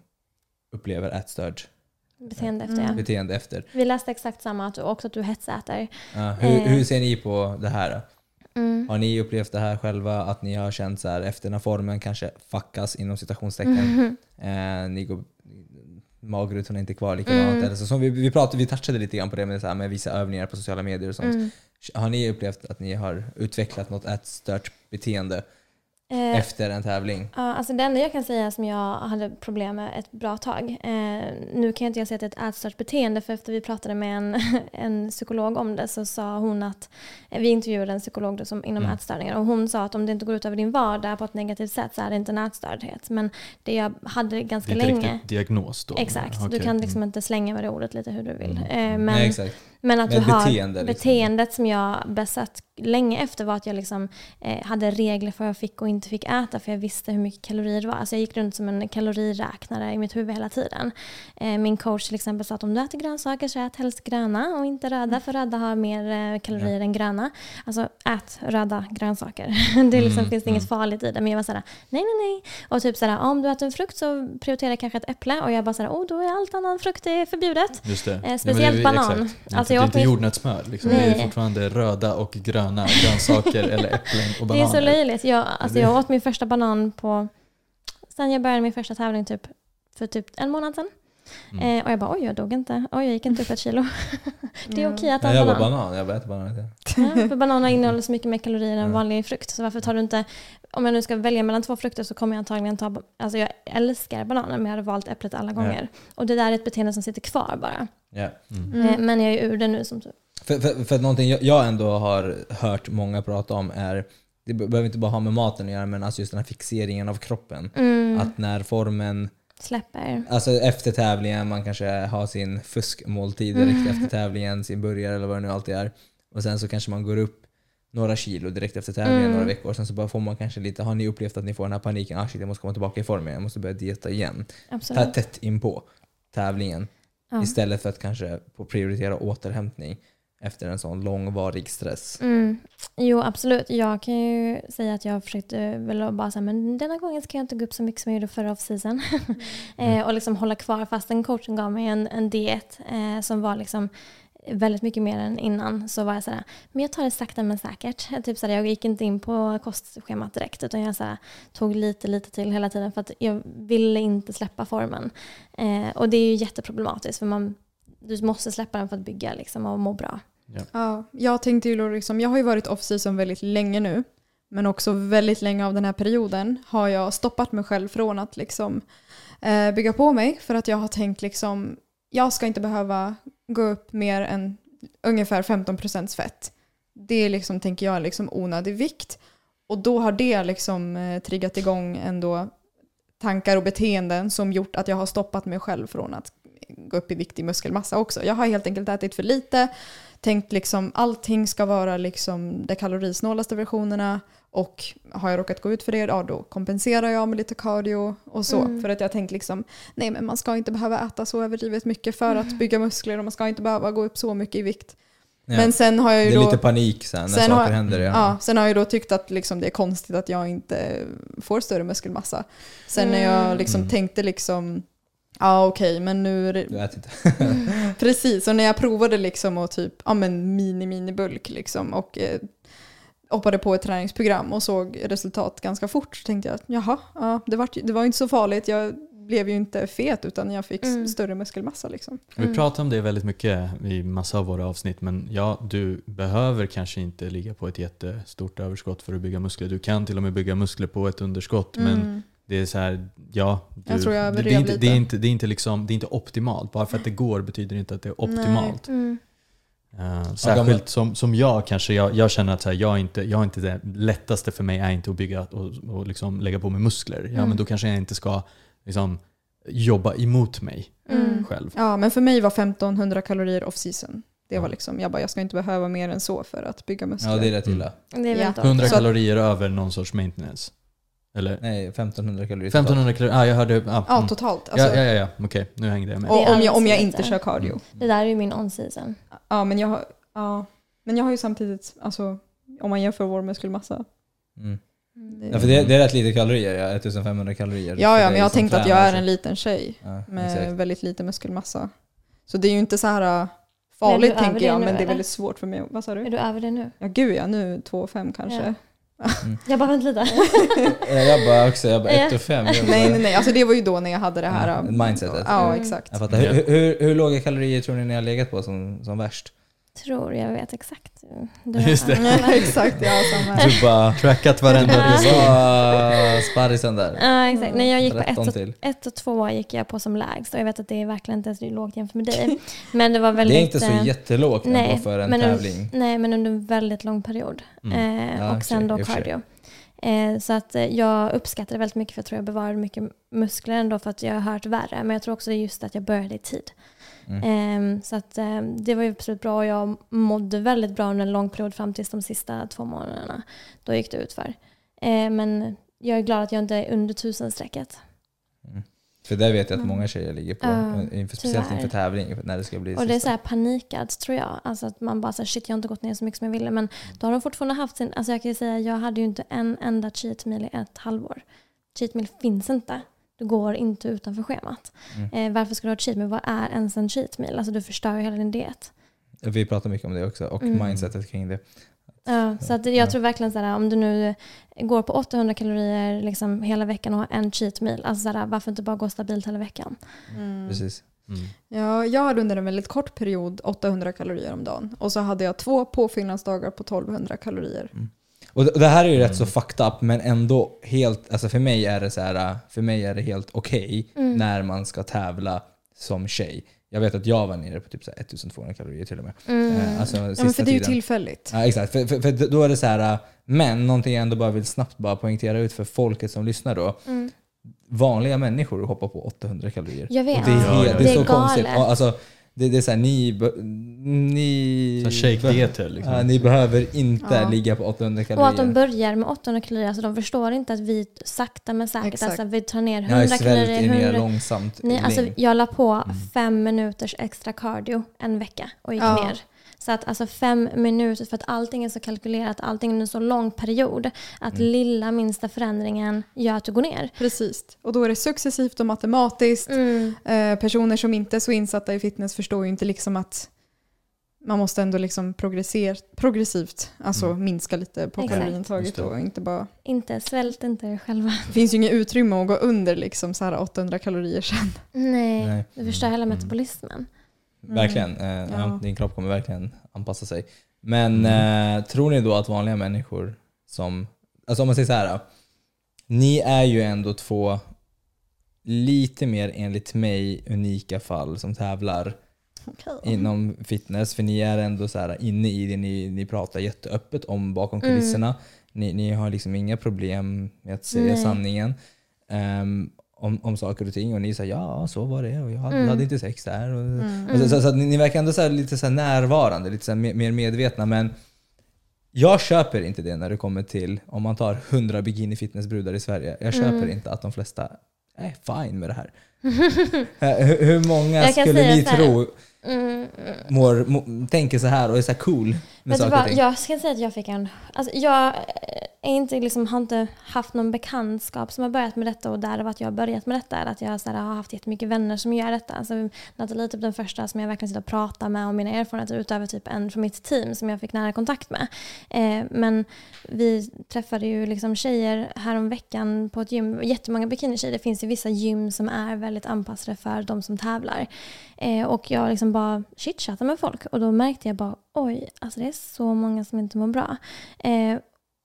upplever ätstörd Beteende efter, Mm. beteende efter. Vi läste exakt samma, att du, också att du hetsäter. Ja, hur, Eh. hur ser ni på det här? Då? Mm. Har ni upplevt det här själva? Att ni har känt så här efter när formen kanske fuckas inom citationstecken? Mhm. Eh, ni går, magrutan är inte kvar likadant. Mm. Eller så, som vi, vi, pratade, vi touchade lite grann på det med, så här, med vissa övningar på sociala medier och sånt. Mm. Har ni upplevt att ni har utvecklat något ätstört beteende Eh, efter en tävling? Ja, alltså det enda jag kan säga som jag hade problem med ett bra tag. Eh, nu kan jag inte jag säga att det är ett ätstört beteende för efter vi pratade med en, en psykolog om det så sa hon att, eh, vi intervjuade en psykolog då som, inom Mm. ätstörningar och hon sa att om det inte går ut över din vardag på ett negativt sätt så är det inte en ätstördhet. Men det jag hade Det ganska är inte länge diagnos då? Exakt, du Okej. kan liksom Mm. inte slänga med det ordet lite hur du vill. Mm. Eh, Mm. men, Nej, exakt. Men att Med du har beteende, liksom. beteendet som jag besatt länge efter var att jag liksom, eh, hade regler för vad jag fick och inte fick äta för jag visste hur mycket kalorier det var. Alltså jag gick runt som en kaloriräknare i mitt huvud hela tiden. Eh, min coach till exempel sa att om du äter grönsaker så ät helst gröna och inte röda för röda har mer eh, kalorier än gröna. Alltså ät röda grönsaker. det liksom, Mm, finns mm. inget farligt i det. Men jag var såhär, nej nej nej. Och typ såhär, om du äter en frukt så prioritera kanske ett äpple och jag bara såhär, oh då är allt annan frukt förbjudet. Just det. Eh, speciellt det är- banan. Exakt. Det Alltså, det är åt inte jordnötssmör. Liksom. Det är fortfarande röda och gröna grönsaker eller äpplen och Det är bananer. så löjligt. Jag, alltså jag åt min första banan på... Sen jag började min första tävling typ, för typ en månad sedan. Mm. Eh, och jag bara oj, jag dog inte. Oj, jag gick inte upp ett kilo. det är Ja. okej att Ja, äta jag var banan. banan, jag bara äter banan. inte. Ja, för bananer innehåller så mycket mer kalorier än Ja. vanlig frukt. Så varför tar du inte... Om jag nu ska välja mellan två frukter så kommer jag antagligen ta... Alltså jag älskar bananer men jag hade valt äpplet alla gånger. Och det där är ett beteende som sitter kvar bara. Ja. Mm. Mm. Eh, men jag är ur det nu som tur. För, för, för att någonting jag, ändå har hört många prata om är, det be- behöver inte bara ha med maten att göra, men alltså just den här fixeringen av kroppen. Mm, Att när formen, släpper. alltså efter tävlingen, man kanske har sin fuskmåltid direkt Mm. efter tävlingen, sin burgare eller vad det nu alltid är. Och sen så kanske man går upp några kilo direkt efter tävlingen, Mm. några veckor. Sen så bara får man kanske lite, har ni upplevt att ni får den här paniken? Ah shit, jag måste komma tillbaka i form igen, jag måste börja dieta igen. Absolut. tätt in på tävlingen. Ja. Istället för att kanske prioritera återhämtning efter en sån långvarig stress. Mm. Jo, absolut. Jag kan ju säga att jag försökte väl bara säga men denna gången ska jag inte gå upp så mycket som jag gjorde förra off-season. eh, och liksom hålla kvar fastän coachen gav mig en, en diet eh, som var liksom väldigt mycket mer än innan så var jag såhär, men jag tar det sakta men säkert. Typ såhär, jag gick inte in på kostschemat direkt utan jag såhär, tog lite, lite till hela tiden för att jag ville inte släppa formen. Eh, och det är ju jätteproblematiskt för man, du måste släppa den för att bygga liksom, och må bra. Ja, jag tänkte ju då liksom, jag har ju varit off-season väldigt länge nu. Men också väldigt länge av den här perioden har jag stoppat mig själv från att liksom eh, bygga på mig. För att jag har tänkt liksom, jag ska inte behöva gå upp mer än ungefär 15 procents fett. Det är liksom, tänker jag, liksom onödig vikt. Och då har det liksom eh, triggat igång ändå tankar och beteenden som gjort att jag har stoppat mig själv från att gå upp i vikt i muskelmassa också. Jag har helt enkelt ätit för lite, tänkt liksom allting ska vara liksom de kalorisnålaste versionerna och har jag råkat gå ut för det, ja då kompenserar jag med lite cardio och så. Mm. För att jag tänkt liksom, nej men man ska inte behöva äta så överdrivet mycket för att bygga muskler och man ska inte behöva gå upp så mycket i vikt. Ja. Men sen har jag det ju är då... lite panik sen när sen saker har- händer. Ja. Ja, sen har jag då tyckt att liksom det är konstigt att jag inte får större muskelmassa. Sen när jag Mm. liksom Mm. tänkte liksom, ja okej men nu är det, Du äter inte. Precis, och när jag provade liksom och typ, ja men mini mini bulk liksom och eh, hoppade på ett träningsprogram och såg resultat ganska fort så tänkte jag att jaha, ja, det, var, det var ju inte så farligt. Jag blev ju inte fet utan jag fick s- Mm. större muskelmassa liksom. Vi Mm. pratar om det väldigt mycket i massa av våra avsnitt men ja, du behöver kanske inte ligga på ett jättestort överskott för att bygga muskler. Du kan till och med bygga muskler på ett underskott men Mm. Det är så här, ja. Du, Jag tror jag det, det, är inte, det, är inte, det, är inte liksom, det är inte optimalt. Bara för att det går betyder inte att det är optimalt. Mm. Uh, särskilt som, som jag kanske, jag, jag känner att så här, jag, inte, jag är inte det lättaste för mig är inte att bygga och, och liksom lägga på mig muskler. Ja, Mm. men då kanske jag inte ska liksom, jobba emot mig Mm. själv. Ja, men för mig var 1500 kalorier off season. Det var liksom, jag bara, jag ska inte behöva mer än så för att bygga muskler. Ja, det är rätt illa. Det är Ja. väldigt 100 Så att- kalorier över någon sorts maintenance. Eller? Nej, 1500 kalorier. totalt. 1500 kalorier, ah, jag hörde. Ah, Ja, mm. totalt. Alltså, ja, ja, ja, ja. okej nu hängde jag med. Och är om jag, om jag inte kör cardio. Det där är ju min on-season. Ja, men jag har, ja, men jag har ju samtidigt, alltså, om man jämför vår muskelmassa. Mm. Det, Ja, för det, det är rätt lite kalorier, ja, 1500 kalorier. ja, ja, men jag har som tänkt att jag är en liten tjej Ja, med exakt. väldigt lite muskelmassa. Så det är ju inte så här äh, farligt tänker jag, nu, men det är eller? väldigt svårt för mig. Vad sa Är du? du över det nu? Ja, gud ja, nu 2,5 kanske. Jag bara, vänta lite. Ja, jag bara också, jag bara Ja. 1 och 5. nej, nej, nej, alltså det var ju då när jag hade det här. Ja, äh, mindsetet. Ja, Mm. exakt. Jag fattar. Hur, hur, hur låga kalorier tror ni ni har legat på som, som värst? Tror jag vet exakt. Du Just det. Ja, exakt, ja, här. Du bara... Trackat varenda var sparrisen där. Ja, exakt. Nej, jag gick på 13 ett och, ett och två gick jag på som lägst och jag vet att det är verkligen inte så lågt jämfört med dig. Men det var Det väldigt... är inte så eh, jättelågt ändå nej, för en men en- tävling. Nej, men under en väldigt lång period. Mm. Eh, Ja, och sen då cardio. Eh, så att jag uppskattar det väldigt mycket för jag tror jag bevarade mycket muskler ändå för att jag har hört värre. Men jag tror också det är just att jag började i tid. Mm. Eh, så att eh, det var ju absolut bra och jag mådde väldigt bra under en lång period fram tills de sista två månaderna. Då gick det ut för. Eh, men jag är glad att jag inte är under tusenstrecket. Mm. För där vet jag att Mm. många tjejer ligger på. Inför, speciellt inför tävling, när det ska bli Och det är sista. så här panikad tror jag. Alltså att man bara säger shit jag har inte gått ner så mycket som jag ville. Men då har de fortfarande haft sin, alltså jag kan ju säga jag hade ju inte en enda cheat meal i ett halvår. Cheat meal finns inte. Du går inte utanför schemat. Mm. Eh, varför ska du ha cheat meal? Vad är ens en cheat meal? Alltså du förstör ju hela din diet. Vi pratar mycket om det också och Mm. mindsetet kring det. Ja, så att jag Ja. tror verkligen så här, om du nu går på 800 kalorier liksom hela veckan och har en cheat meal. Alltså så här, varför inte bara gå stabilt hela veckan? Mm. Precis. Mm. Ja, jag hade under en väldigt kort period 800 kalorier om dagen. Och så hade jag två påfyllnadsdagar på 1200 kalorier. Det- och det här är ju rätt så Mm. fucked up men ändå helt, alltså för mig är det så här, för mig är det helt okej Mm. när man ska tävla som tjej. Jag vet att jag var nere på typ så här 1200 kalorier till och med. Mm. Eh, Alltså Ja, men för det är ju tiden. tillfälligt. Ja, exakt. För, för, för då är det så här, men någonting jag ändå bara vill snabbt bara poängtera ut för folket som lyssnar då. Mm. Vanliga människor hoppar på 800 kalorier. Jag vet. Och det är, Ja, helt, ja, det är Det så är konstigt. galet. Och Alltså, det, det är så här, ni, ni, shake-dieter liksom. ja, ni behöver inte Ja. ligga på 800 Och kalorier. att de börjar med 800 kalorier, alltså de förstår inte att vi sakta men säkert, Exakt. alltså vi tar ner Ni har 100 ju svällt kalorier, er ner 100... långsamt. Nej, i alltså jag la på Mm. fem minuters extra cardio en vecka och gick Ja. ner. Så att alltså fem minuter, för att allting är så kalkylerat, allting är en så lång period, att Mm. lilla minsta förändringen gör att du går ner. Precis. Och då är det successivt och matematiskt. Mm. Eh, personer som inte är så insatta i fitness förstår ju inte liksom att man måste ändå liksom progressivt alltså Mm. minska lite på kaloriintaget och inte bara... Inte svält inte er själva. Det finns ju inget utrymme att gå under liksom så här 800 kalorier sen. Nej, Nej. det förstör hela Mm. metabolismen. Verkligen. Eh, Ja. din kropp kommer verkligen anpassa sig. Men eh, tror ni då att vanliga människor som... Alltså om man säger så här. Ni är ju ändå två lite mer enligt mig unika fall som tävlar inom fitness. För ni är ändå så här inne i det. Ni, ni pratar jätteöppet om bakom Mm. kulisserna. Ni, ni har liksom inga problem med att säga Nej. sanningen. ehm, om, om saker och ting och ni säger ja så var det och jag hade, Mm. hade inte sex där. Och, Mm. och så, så, så att ni, ni verkar ändå så här, lite så närvarande, lite så mer, mer medvetna. Men jag köper inte det när det kommer till, om man tar 100 bikini fitnessbrudar i Sverige. Jag köper Mm. inte att de flesta är fine med det här. Hur, hur många skulle ni så tro Mm. mår, må, tänker så här och är så här cool med du saker vad, ting? jag ska säga att jag fick en... Alltså jag eh, är inte, liksom, har inte haft någon bekantskap som har börjat med detta och därav att jag har börjat med detta. Eller att jag så här, har haft jättemycket vänner som gör detta. Alltså, Nathalie är typ den första som jag verkligen sitter och pratar med om mina erfarenheter utöver typ en från mitt team som jag fick nära kontakt med. Eh, men vi träffade ju liksom tjejer härom veckan på ett gym. Jättemånga bikinitjejer. Det finns ju vissa gym som är väldigt anpassade för de som tävlar. Eh, och jag liksom bara chitchattade med folk och då märkte jag bara oj, alltså det är så många som inte mår bra. Eh,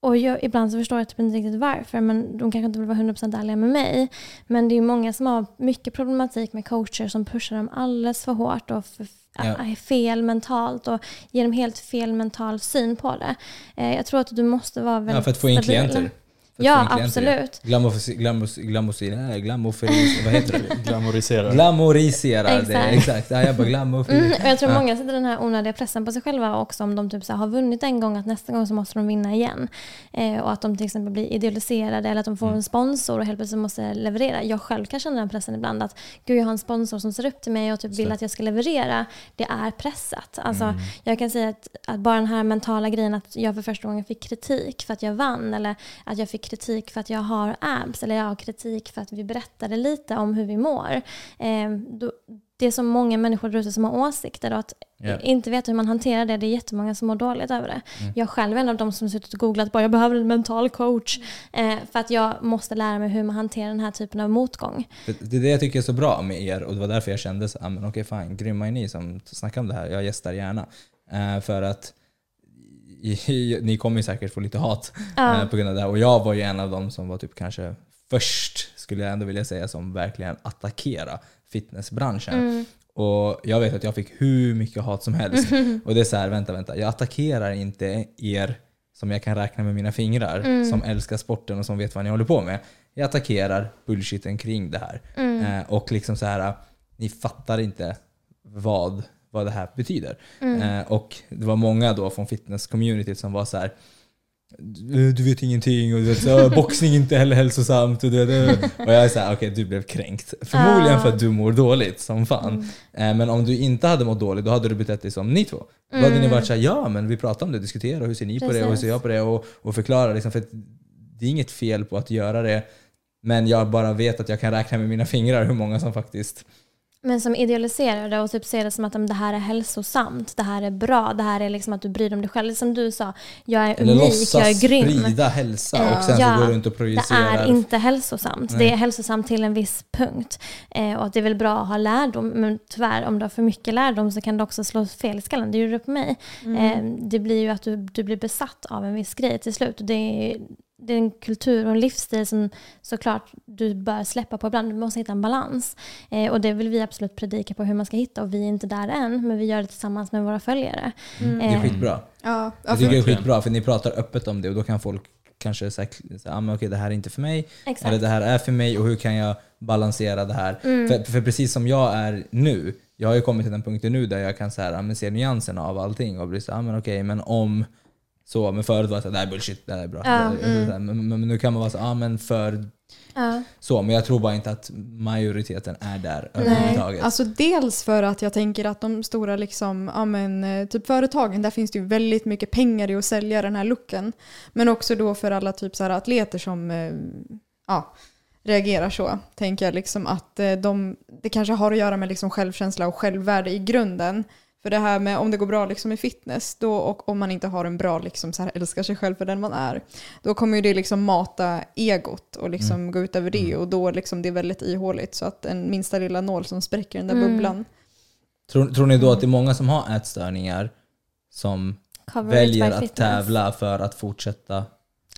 och jag, ibland så förstår jag typ inte riktigt varför, men de kanske inte vill vara 100% ärliga med mig. Men det är många som har mycket problematik med coacher som pushar dem alldeles för hårt och för, Ja. är fel mentalt och ger dem helt fel mental syn på det. Eh, jag tror att du måste vara väldigt Ja, för att få in stabil. klienter. Ja, absolut. Vad heter det? Glamoriserar. Glamouriserar det, Exakt. exakt. Ja, jag bara glamour. Mm, och jag tror många sätter den här onödiga pressen på sig själva också om de typ så här har vunnit en gång att nästa gång så måste de vinna igen. Eh, och att de till exempel blir idealiserade eller att de får Mm. en sponsor och helt plötsligt måste leverera. Jag själv kan känna den pressen ibland att gud jag har en sponsor som ser upp till mig och typ vill att jag ska leverera. Det är pressat. Alltså, Mm. Jag kan säga att, att bara den här mentala grejen att jag för första gången fick kritik för att jag vann eller att jag fick kritik för att jag har abs eller jag har kritik för att vi berättade lite om hur vi mår. Eh, då, det är så många människor där ute som har åsikter och att Ja. inte veta hur man hanterar det, det är jättemånga som mår dåligt över det. Mm. Jag själv är en av de som suttit och googlat bara jag behöver en mental coach eh, för att jag måste lära mig hur man hanterar den här typen av motgång. Det, det är det jag tycker är så bra med er och det var därför jag kände så, ah, men okej fine, grymma är ni som snackar om det här. Jag gästar gärna. Eh, för att ni kommer ju säkert få lite hat Ja. eh, på grund av det här. Och jag var ju en av dem som var typ kanske först, skulle jag ändå vilja säga, som verkligen attackerade fitnessbranschen. Mm. Och jag vet att jag fick hur mycket hat som helst. Och det är så här, vänta, vänta. Jag attackerar inte er som jag kan räkna med mina fingrar, Mm. som älskar sporten och som vet vad ni håller på med. Jag attackerar bullshiten kring det här. Mm. Eh, och liksom så här, ni fattar inte vad, vad det här betyder. Mm. Eh, och det var många då från fitness-communityt som var så här. Du, du vet ingenting och du vet, så, boxning är inte heller hälsosamt. Och, du vet, och jag är såhär, okej du blev kränkt. Förmodligen Ah. för att du mår dåligt som fan. Mm. Eh, men om du inte hade mått dåligt, då hade du betett dig som ni två. Då hade ni Mm. varit såhär, ja men vi pratar om det, diskuterar, hur ser ni på det och hur Precis. ser jag på det? Och, och förklara liksom, för det är inget fel på att göra det. Men jag bara vet att jag kan räkna med mina fingrar hur många som faktiskt Men som idealiserar det och typ ser det som att "Men det här är hälsosamt, det här är bra, det här är liksom att du bryr dig om dig själv. Som du sa, jag är Eller unik, låtsas jag är grym. sprida hälsa Ja. och sen Ja, så går du runt och Det projicerar. är inte hälsosamt. Nej. Det är hälsosamt till en viss punkt. Eh, och att det är väl bra att ha lärdom, men tyvärr om du har för mycket lärdom så kan det också slå fel i skallen. Det gjorde det på mig. Eh, det blir ju att du, du blir besatt av en viss grej till slut. Och det, är, det är en kultur och en livsstil som såklart du bör släppa på ibland. Du måste hitta en balans. Eh, och det vill vi absolut predika på hur man ska hitta och vi är inte där än, men vi gör det tillsammans med våra följare. Mm. Det är Eh, skitbra. Ja, ja, Jag tycker det är skitbra för ni pratar öppet om det och då kan folk kanske säga ah, men okej det här är inte för mig. Exakt. Eller det här är för mig och hur kan jag balansera det här? Mm. För, för precis som jag är nu, jag har ju kommit till den punkten nu där jag kan så här, ah, men se nyanserna av allting och bli så ah, men okej men om så, men förut var det så här, det här är bullshit, det här är bra. Ja, Det så här, men, men nu kan man vara så ah, men för Ja. så, men jag tror bara inte att majoriteten är där Nej, överhuvudtaget. alltså dels för att jag tänker att de stora liksom, ja men, eh, typ företagen, där finns det ju väldigt mycket pengar i att sälja den här looken. Men också då för alla typ så här atleter som eh, ja, reagerar så, tänker jag liksom att eh, de, det kanske har att göra med liksom självkänsla och självvärde i grunden. För det här med om det går bra liksom i fitness då, och om man inte har en bra, liksom, så här, älskar sig själv för den man är, då kommer ju det liksom mata egot och liksom Mm. gå ut över det Mm. och då liksom det är väldigt ihåligt så att en minsta lilla nål som spräcker den där Mm. bubblan. Tror, tror ni då att det är många som har ätstörningar som Cover väljer att fitness. tävla för att fortsätta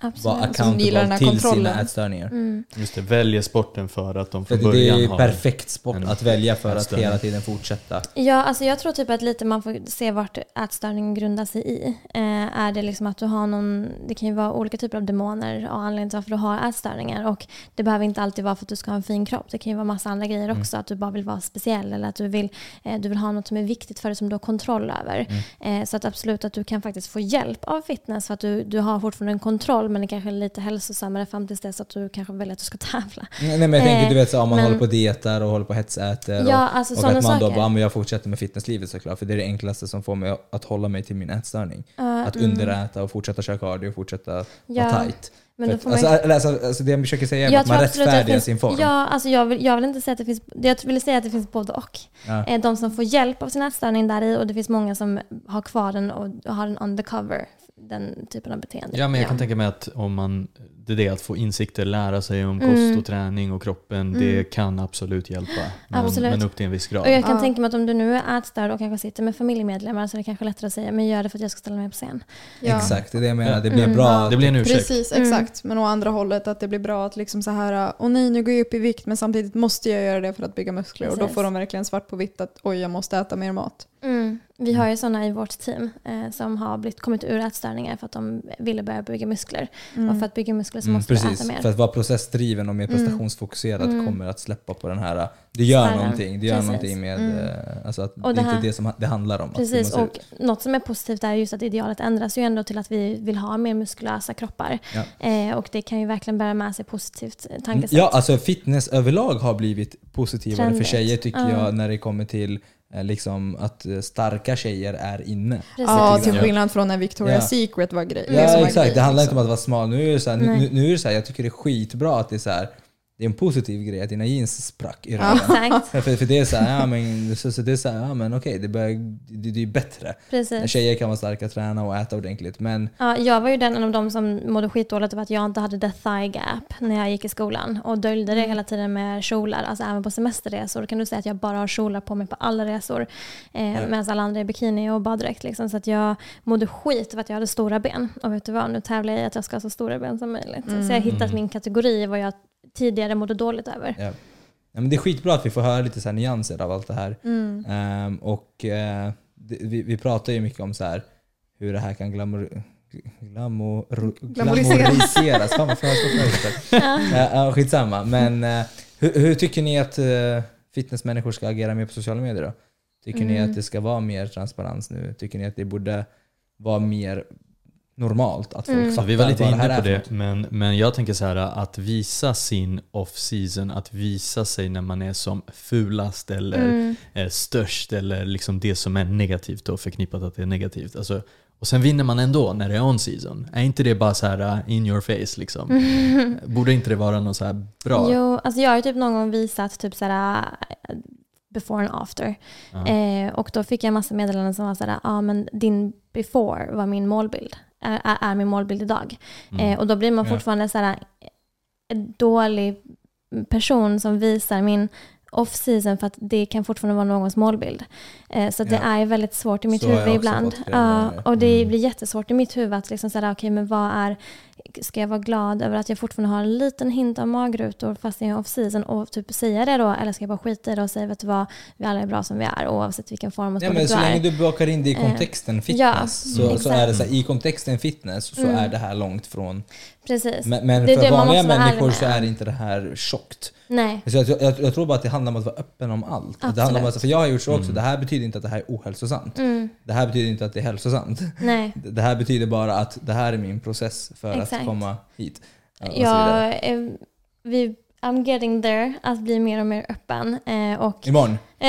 Absolut. vara accountable till sina ätstörningar? Mm. Just det, väljer sporten för att de från det är början har... perfekt sport en att välja för att hela tiden fortsätta. Ja, alltså jag tror typ att lite man får se vart ätstörningen grundar sig i. Eh, är det liksom att du har någon, det kan ju vara olika typer av demoner och anledningen till varför du har ätstörningar. Och det behöver inte alltid vara för att du ska ha en fin kropp. Det kan ju vara massa andra grejer också. Att du bara vill vara speciell eller att du vill, eh, du vill ha något som är viktigt för dig som du har kontroll över. Eh, så att absolut att du kan faktiskt få hjälp av fitness för att du, du har fortfarande en kontroll men det kanske är lite hälsosammare fram tills dess att du kanske väljer att du ska tävla. Nej men jag tänker Eh, du vet så, om man men- håller på och dietar och håller på och hetsäter Ja, och, alltså och att man då saker. bara, "Ah, men jag fortsätter med fitnesslivet såklart för det är det enklaste som får mig att hålla mig till min ätstörning. Ja, Att mm. underäta och fortsätta köra cardio och fortsätta Ja, vara tight. Men då att, man alltså, alltså, alltså det jag försöker säga är Jag att man rättfärdigar finns- sin form. Ja, alltså jag, vill, jag vill inte säga att det finns... Jag vill säga att det finns både och. Ja. Eh, De som får hjälp av sin ätstörning där i och det finns många som har kvar den och har den undercover. Den typen av beteende. Ja, men jag kan tänka mig att om man, det är det att få insikter, lära sig om Mm. kost och träning och kroppen, det kan absolut hjälpa. Men, Absolut. men upp till en viss grad. Och jag kan Ja. tänka mig att om du nu är ätstörd och kanske sitter med familjemedlemmar så är det kanske lättare att säga men gör det för att jag ska ställa mig på scen. Ja. Exakt, det är det jag menar. Ja. Det blir Mm. bra. Ja. Det blir en ursäkt. Precis, Mm. exakt. Men å andra hållet att det blir bra att liksom så här, åh nej nu går jag upp i vikt men samtidigt måste jag göra det för att bygga muskler och då Precis. får de verkligen svart på vitt att oj jag måste äta mer mat. Mm. Vi har ju sådana i vårt team eh, som har blivit, kommit ur ätstörningar för att de ville börja bygga muskler. Och för att bygga muskler så Mm, måste du precis, äta mer. för att vara processdriven och mer Mm. prestationsfokuserad Mm. kommer att släppa på den här, det gör Spärren. någonting, det gör Precis. någonting med, Mm. eh, alltså att Och det, det är här- inte det som det handlar om. Precis, och något som är positivt är just att idealet ändras ju ändå till att vi vill ha mer muskulösa kroppar. Ja. Eh, och det kan ju verkligen bära med sig positivt eh, tankesätt. Ja, alltså fitness överlag har blivit positivare för Trendigt. tjejer tycker Ja. jag när det kommer till eh, liksom, att eh, starka tjejer är inne. Ja, till skillnad från när Victoria's Ja. Secret var grej. Ja, exakt. grej, Det handlar inte liksom. om att vara smal. Nu är det så här, nu, nu är det så här, jag tycker det är skitbra att det är så här, det är en positiv grej att dina jeans sprack i röven. För, för det är så här, ja men, så, så det är så här, ja men okej, det, börjar, det, det är bättre. precis. Tjejer kan vara starka, träna och äta ordentligt. Men Ja, jag var ju den av de som mådde skitdåligt av att jag inte hade the thigh gap när jag gick i skolan och döljde Mm. det hela tiden med kjolar, alltså även på semesterresor kan du säga att jag bara har kjolar på mig på alla resor eh, medan alla andra är bikini och baddräkt. Liksom, så att jag mådde skit av att jag hade stora ben. Och vet du vad, nu tävlar jag i att jag ska ha så stora ben som möjligt. Så jag har hittat Mm. min kategori vad jag tidigare mådde dåligt över. Ja. Ja, men det är skitbra att vi får höra lite så här nyanser av allt det här. Mm. Ehm, och det, vi, vi pratar ju mycket om så här, hur det här kan glamour, glamour, Glamoriseras. Fan vad. Eh, Ja, skitsamma. Men eh, hur, hur tycker ni att uh, fitnessmänniskor ska agera mer på sociala medier då? Tycker ni Mm. att det ska vara mer transparens nu? Tycker ni att det borde vara mer normalt att folk Mm. Så fattar vi var lite här inne på det, men, men jag tänker så här att visa sin off-season, att visa sig när man är som fulast eller Mm. är störst eller liksom det som är negativt och förknippat att det är negativt. Alltså, och sen vinner man ändå när det är on-season. Är inte det bara så här uh, in your face liksom? Borde inte det vara något så här bra? Jo, alltså jag har typ någon gång visat typ såhär äh, before and after. Ja. Eh, och då fick jag en massa meddelanden som var såhär, ja ah, men din before var min målbild. Är, är, min målbild idag. Mm. Eh, och då blir man fortfarande såhär en dålig person som visar min off-season för att det kan fortfarande vara någons målbild. Eh, så att det är väldigt svårt i mitt Så huvud ibland. Ja, och det Mm. blir jättesvårt i mitt huvud att liksom säga, okej men vad är, ska jag vara glad över att jag fortfarande har en liten hint av magrutor fast jag är off-season och typ säga det då eller ska jag bara skita i det och säga vet du vad, vi alla är bra som vi är oavsett vilken form och Ja, men så du är. länge du bakar in det i Eh, kontexten fitness ja, så, så är det exakt. så här, i kontexten fitness så Mm. är det här långt från Precis. Men, men Det är för det vanliga människor så är inte det här tjockt. Nej. Så jag, jag, jag tror bara att det handlar om att vara öppen om allt. Det handlar om att, Absolut. för jag har gjort så också, Mm. det här betyder inte att det här är ohälsosamt. Mm. Det här betyder inte att det är hälsosamt. Nej. Det här betyder bara att det här är min process för att komma hit. Ja, vidare. Jag, är, vi, I'm getting there, att bli mer och mer öppen. Eh, och Imorgon.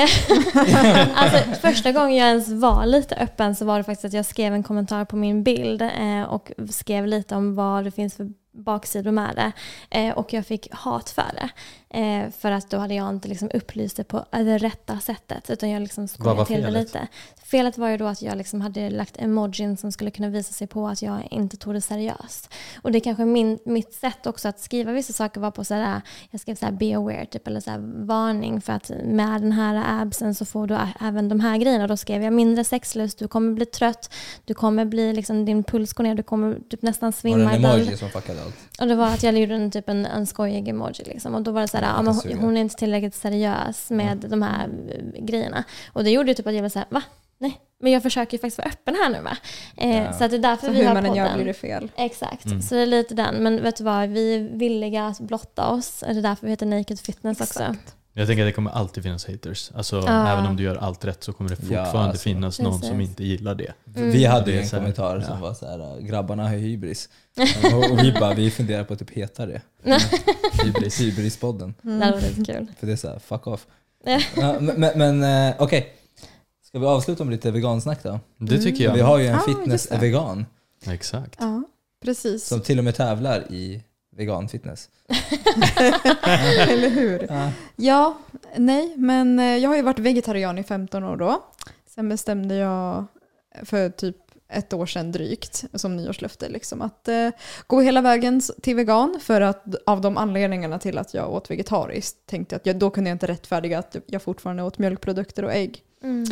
alltså, första gången jag ens var lite öppen så var det faktiskt att jag skrev en kommentar på min bild eh, och skrev lite om vad det finns för baksidor med det. Eh, och jag fick hat för det. Eh, för att då hade jag inte liksom upplyst det på det rätta sättet. Utan jag liksom skojade till det lite. Felet var ju då att jag liksom hade lagt emojin som skulle kunna visa sig på att jag inte tog det seriöst. Och det är kanske min, mitt sätt också att skriva vissa saker var på sådär, jag skrev såhär be aware, typ, eller såhär varning för att med den här absen så får du även de här grejerna. Då skrev jag mindre sexlust, du kommer bli trött, du kommer bli liksom, din puls går ner, du kommer typ nästan Var det svimma. en emoji som fuckade allt? Och det var att jag gjorde en, typ en, en skojig emoji. Liksom. Och då var det så här, kan hon, hon är inte tillräckligt seriös med de här eh, grejerna. Och det gjorde ju typ att jag var så här, va? Nej, men jag försöker ju faktiskt vara öppen här nu va? Eh, Ja. Så att det är därför Så vi hur har man än podden. gör blir det fel. Exakt, Mm. så det är lite den. Men vet du vad, vi är villiga att blotta oss. Det är därför vi heter Naked Fitness också. Jag tänker att det kommer alltid finnas haters. Alltså, Ja. Även om du gör allt rätt så kommer det Ja, fortfarande alltså. finnas någon som Precis. inte gillar det. Mm. Vi hade ju Det en kommentar ja. som var så här: grabbarna har hybris. och, vi bara, vi funderar på att typ heta det. Hybris, hybrispodden. Det hade varit lite kul. För det är såhär, fuck off. Ja. Ja, men men, eh, okej. Ska vi avsluta med lite vegansnack då? Det tycker jag. Vi har ju en Ja, det. fitness-vegan Exakt. Ja, precis. som till och med tävlar i vegan-fitness. Eller hur? Ja. Ja, nej, men eh, jag har ju varit vegetarian i 15 år då. Sen bestämde jag för typ ett år sedan drygt som nyårslöfte liksom att eh, gå hela vägen till vegan för att av de anledningarna till att jag åt vegetariskt tänkte jag att jag, då kunde jag inte rättfärdiga att jag fortfarande åt mjölkprodukter och ägg. Mm.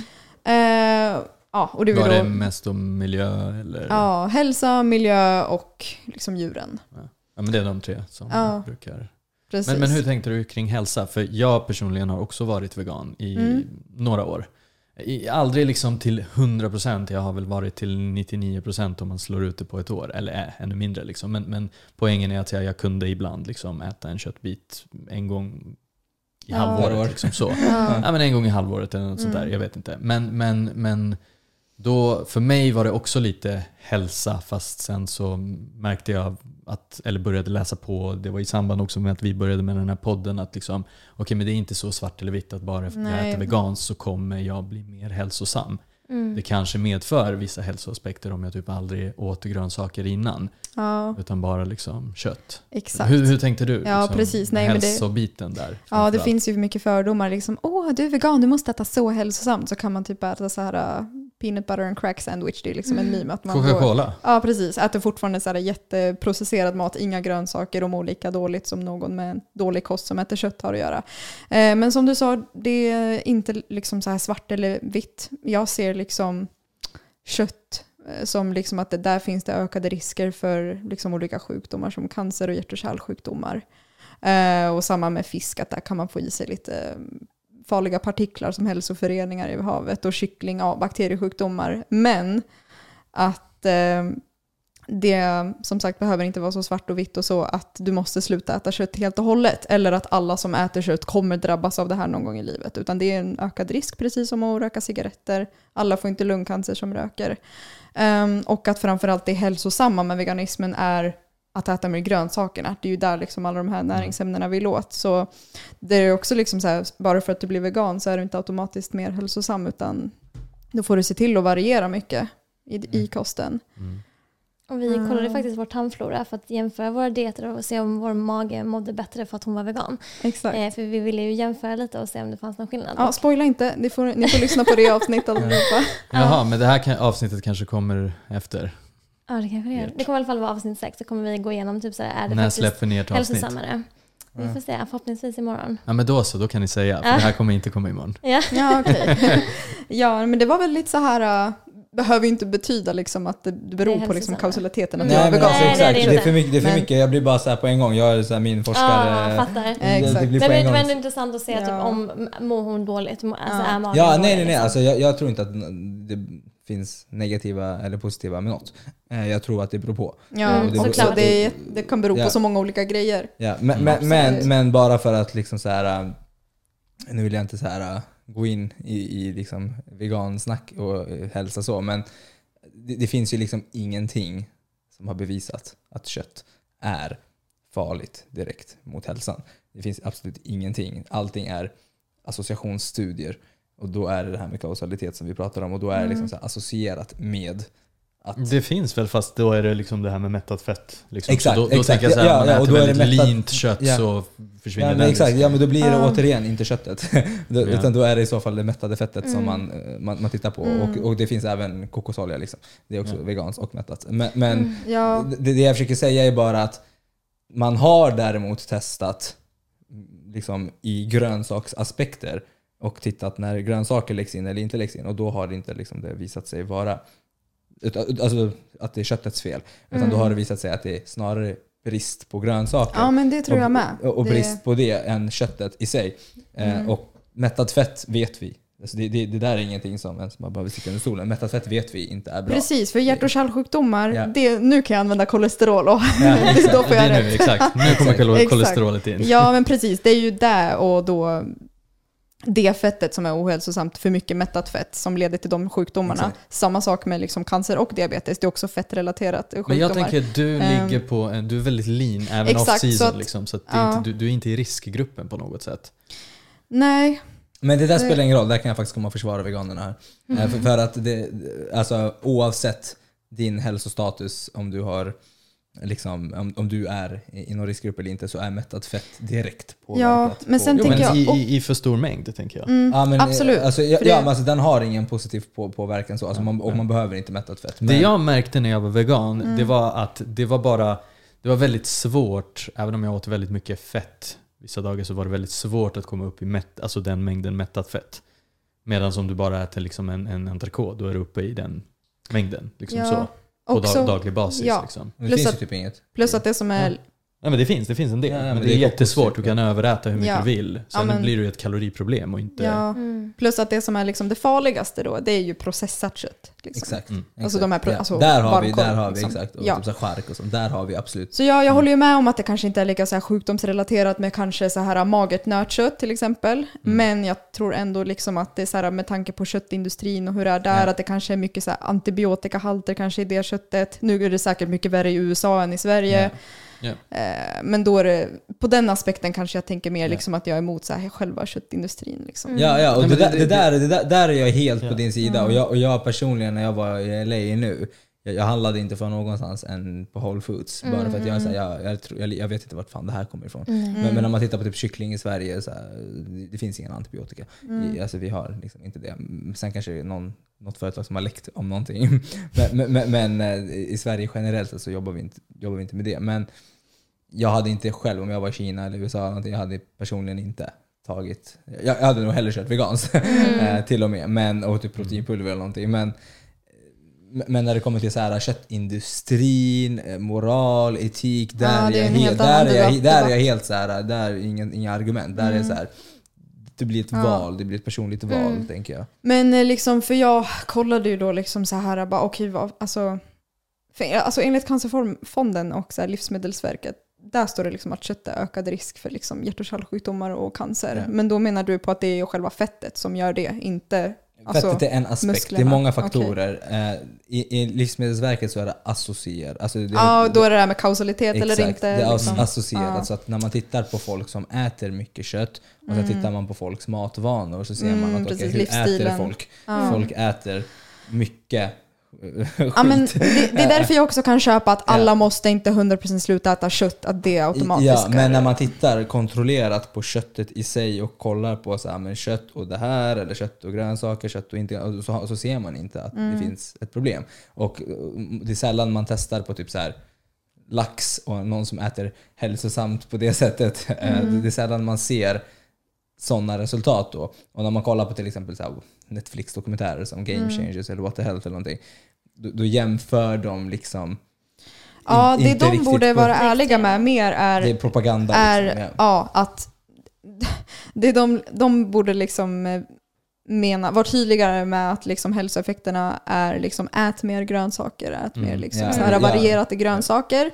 Eh, ja, och det Var var det då, mest om miljö eller? ja, hälsa, miljö och liksom djuren. Ja, men det är de tre som Ja. brukar. Precis. Men, men hur tänkte du kring hälsa? För jag personligen har också varit vegan i Mm. några år. I, aldrig liksom till 100%, jag har väl varit till 99% om man slår ut det på ett år. Eller äh, ännu mindre. Liksom. Men, men poängen är att jag, jag kunde ibland liksom äta en köttbit en gång i Ja. halvåret. Liksom så. Ja. Ja, men en gång i halvåret eller något sånt där, Mm. jag vet inte. Men, men, men då, för mig var det också lite hälsa fast sen så märkte jag att, eller började läsa på, det var i samband också med att vi började med den här podden, att liksom, okej men det är inte så svart eller vitt att bara för att jag äter veganskt så kommer jag bli mer hälsosam. Mm. Det kanske medför vissa hälsoaspekter om jag typ aldrig åt grönsaker innan, ja, utan bara liksom kött. exakt. Hur, hur tänkte du? Ja, liksom, precis. Nej, det- hälsobiten där. Ja, det finns ju mycket fördomar. Liksom, Åh, du är vegan, du måste äta så hälsosamt. Så kan man typ äta så här peanut butter and crack sandwich. Det är liksom en meme. Att man Coca-Cola? ja, precis. Äter fortfarande så här jätteprocesserad mat, inga grönsaker och mår lika dåligt som någon med en dålig kost som äter kött har att göra. Eh, men som du sa, det är inte liksom så här svart eller vitt. Jag ser liksom kött eh, som liksom att det, där finns det ökade risker för liksom olika sjukdomar som cancer och hjärt och kärlsjukdomar. Eh, och samma med fisk, att där kan man få i sig lite farliga partiklar som hälsoföreningar i havet och kyckling, av bakteriesjukdomar. Men att eh, det som sagt behöver inte vara så svart och vitt och så att du måste sluta äta kött helt och hållet. Eller att alla som äter kött kommer drabbas av det här någon gång i livet. Utan det är en ökad risk precis som att röka cigaretter. Alla får inte lungcancer som röker. Um, och att framförallt det hälsosamma med veganismen är att äta mer grönsakerna. Det är ju där liksom alla de här näringsämnena vill åt. Så det är också liksom så här, bara för att du blir vegan så är du inte automatiskt mer hälsosam utan då får du se till att variera mycket i, i kosten. Mm. Och vi kollade Mm. faktiskt vår tarmflora för att jämföra våra dieter och se om vår mage mådde bättre för att hon var vegan. Exakt. Eh, för vi ville ju jämföra lite och se om det fanns någon skillnad. Ja, spoila inte. Ni får, ni får lyssna på det avsnittet allihopa. Jaha, men det här kan, avsnittet kanske kommer efter. Ja, det kanske det gör. Det kommer i alla fall vara avsnitt sex. Så kommer vi gå igenom typ så här, är det När släpper ni ert avsnitt? hälsosammare? Vi får se, förhoppningsvis imorgon. Ja men då så, då kan ni säga. För det här kommer inte komma imorgon. Ja. Ja, okej. ja, men det var väl lite så här, äh, behöver ju inte betyda liksom att det det beror Det på liksom kausaliteten Nej, jag men alltså Nej, det är exakt, det det är inte. för mycket, det är för Men- mycket. jag blir bara så här på en gång. Jag är så här min forskare... Ja, fattar. Eh, det, det exakt. blir Men på det en var ändå intressant att se typ, Ja. om mår hon dåligt, alltså Ja. är magen Ja, nej nej nej. liksom. Alltså, jag, jag tror inte att det finns negativa eller positiva med något. Eh, Jag tror att det beror på. Ja, Mm, såklart. så det, är- det kan bero Ja. på så många olika grejer. Ja, men, Mm. men, men, men bara för att liksom så här, äh, nu vill jag inte så här äh, gå in i, i liksom vegansnack och hälsa så, men det, det finns ju liksom ingenting som har bevisat att kött är farligt direkt mot hälsan. Det finns absolut ingenting. Allting är associationsstudier och då är det det här med kausalitet som vi pratar om och då är det liksom så här associerat med att Det finns väl fast då är det liksom det här med mättat fett. Liksom. Exakt, så då, då exakt. tänker jag såhär, Ja, man ja, och äter då är det väldigt mättat- lint kött Ja. så försvinner Ja, den. men exakt, liksom. ja men då blir det Ja. återigen inte köttet. Då-. Utan då är det i så fall det mättade fettet som Mm. man, eh, man, man tittar på. Mm. Och, och det finns även kokosolja liksom. Det är också Ja. veganskt och mättat. Men, men Mm, det, det jag försöker säga är bara att man har däremot testat mm, liksom, i grönsaksaspekter och tittat när grönsaker läggs in eller inte läggs in och då har det inte liksom, det visat sig vara alltså, att det är köttets fel. Utan då Mm. har det visat sig att det är snarare brist på grönsaker ja, men det tror jag med. och, och Det- brist på det än köttet i sig. Eh, Mm. och mättat fett vet vi. Alltså det, det, det där är ingenting som ens man behöver sticka under stolen. Mättat fett vet vi inte är bra. Precis, för hjärt och kärlsjukdomar, Ja. det, nu kan jag använda kolesterol och Ja, då får det jag nu, rätt. exakt. Nu kommer Exakt. kolesterolet in. Ja, men precis. Det är ju det och då det fettet som är ohälsosamt, för mycket mättat fett som leder till de sjukdomarna. Exakt. Samma sak med liksom cancer och diabetes, det är också fettrelaterat sjukdomar. Men jag tänker att du Ehm. ligger på, en, du är väldigt lean även Exakt, off så season att- liksom. Så att det är ja. inte, du, du är inte i riskgruppen på något sätt. Nej, Men det där Det- spelar ingen roll, där kan jag faktiskt komma och försvara veganerna här. Mm. Eh, För, för att det, alltså, oavsett din hälsostatus, om du har liksom, om, om du är i någon riskgrupp eller inte, så är mättat fett direkt påverkat. men på- sen Jo, tänker men i, jag- i, i för stor mängd, tänker jag. mm, Ja, men, eh, absolut. Alltså, ja, det- ja, men alltså, den har ingen positiv på, påverkan så, alltså, man, och man behöver inte mättat fett. Det Men, jag märkte när jag var vegan, Mm. det var att det var bara det var väldigt svårt, även om jag åt väldigt mycket fett vissa dagar så var det väldigt svårt att komma upp i mätt, alltså den mängden mättat fett. Medan om du bara äter liksom en, en entrecote, då är du uppe i den mängden. Liksom Ja, så, på också, dag, daglig basis. ja. Liksom. det plus finns att- ju typ inget. plus att det som är... Nej men det finns, det finns en del. Ja, ja, men, men det det är är jättesvårt, du kan överäta hur mycket Ja. du vill. Sen Ja, men- blir det ju ett kaloriproblem och inte... Ja, Mm. plus att det som är liksom det farligaste då, det är ju processat kött. Liksom. Exakt. Mm. exakt. Alltså de här ja. alltså där har vi, där har vi liksom. exakt. Och Ja. typ så chark och sånt. Där har vi absolut. Så jag, jag håller ju med om att det kanske inte är lika så här sjukdomsrelaterat med kanske så här magert nötkött till exempel. Mm. Men jag tror ändå liksom att det är så här med tanke på köttindustrin och hur det är där, Ja. att det kanske är mycket så här antibiotikahalter kanske i det köttet. Nu är det säkert mycket värre i USA än i Sverige. Eh, men då är det, på den aspekten kanske jag tänker mer liksom att jag är emot så här själva köttindustrin. Liksom. Mm. Ja, ja och det, där, det- det, där, det där, där är jag helt på din sida. Mm. Och, jag, och jag personligen när jag var i LA nu, jag, jag handlade inte från någonstans än på Whole Foods. Bara för att jag, är så här, jag, jag, tror- jag, jag vet inte vart fan det här kommer ifrån. Mm. Men, men om man tittar på typ kyckling i Sverige, så här, det, finns ingen antibiotika. Mm. I, alltså vi har liksom inte det. Mm, Sen kanske det är någon, något företag som har läckt om någonting. men, men, men, men eh, i Sverige generellt så jobbar vi, inte, jobbar vi inte med det. Men jag hade inte själv, om jag var i Kina eller USA, eller någonting, jag hade personligen inte tagit... Jag, jag hade nog hellre kört veganskt eh, till och med. Men, och typ proteinpulver eller någonting. Men, men när det kommer till så här, köttindustrin, eh, moral, etik, där, Ja, är, är jag helt, där, är, jag, där är jag helt så här, där är ingen, inga argument. Där är Mm. så här, det blir ett Ja. val, det blir ett personligt val Mm. tänker jag. Men eh, liksom, för jag kollade ju då liksom så här, bara okej, vad, alltså, för, alltså enligt Cancerfonden och så här Livsmedelsverket, där står det liksom att kött är ökad risk för liksom hjärt och kärlsjukdomar och cancer. Ja. Men då menar du på att det är själva fettet som gör det, inte... Alltså, Fettet är en aspekt, det är musklerna. många faktorer. Eh, i, I Livsmedelsverket så är det associerat. Alltså det, Ja, då är det det här med kausalitet eller Exakt, inte. det är liksom. asso- associerat. Ja. Så att när man tittar på folk som äter mycket kött och sen Mm. tittar man på folks matvanor så ser Mm, man att okej, precis, hur äter folk? Ja. Folk äter mycket. Ja, men det, det är därför jag också kan köpa att alla måste inte 100% sluta äta kött, att det automatiskt Ja, men är- när man tittar kontrollerat på köttet i sig och kollar på så här, men kött och det här, eller kött och grönsaker, kött och inte, så, så ser man inte att Mm. det finns ett problem. Och eh, det är sällan man testar på typ så här lax och någon som äter hälsosamt på det sättet. Eh, Mm. Det är sällan man ser sådana resultat då. Och när man kollar på till exempel Netflix-dokumentärer som Game Mm. Changers eller What the Health eller någonting. Då, då jämför de liksom Ja, in- det de borde vara ärliga med mer är Det är propaganda. är liksom, ja. ja, att det de, de borde liksom eh, mena, vara tydligare med att liksom hälsoeffekterna är liksom ät mer grönsaker, ät mer Mm. liksom Ja, så här ja. varierat i grönsaker.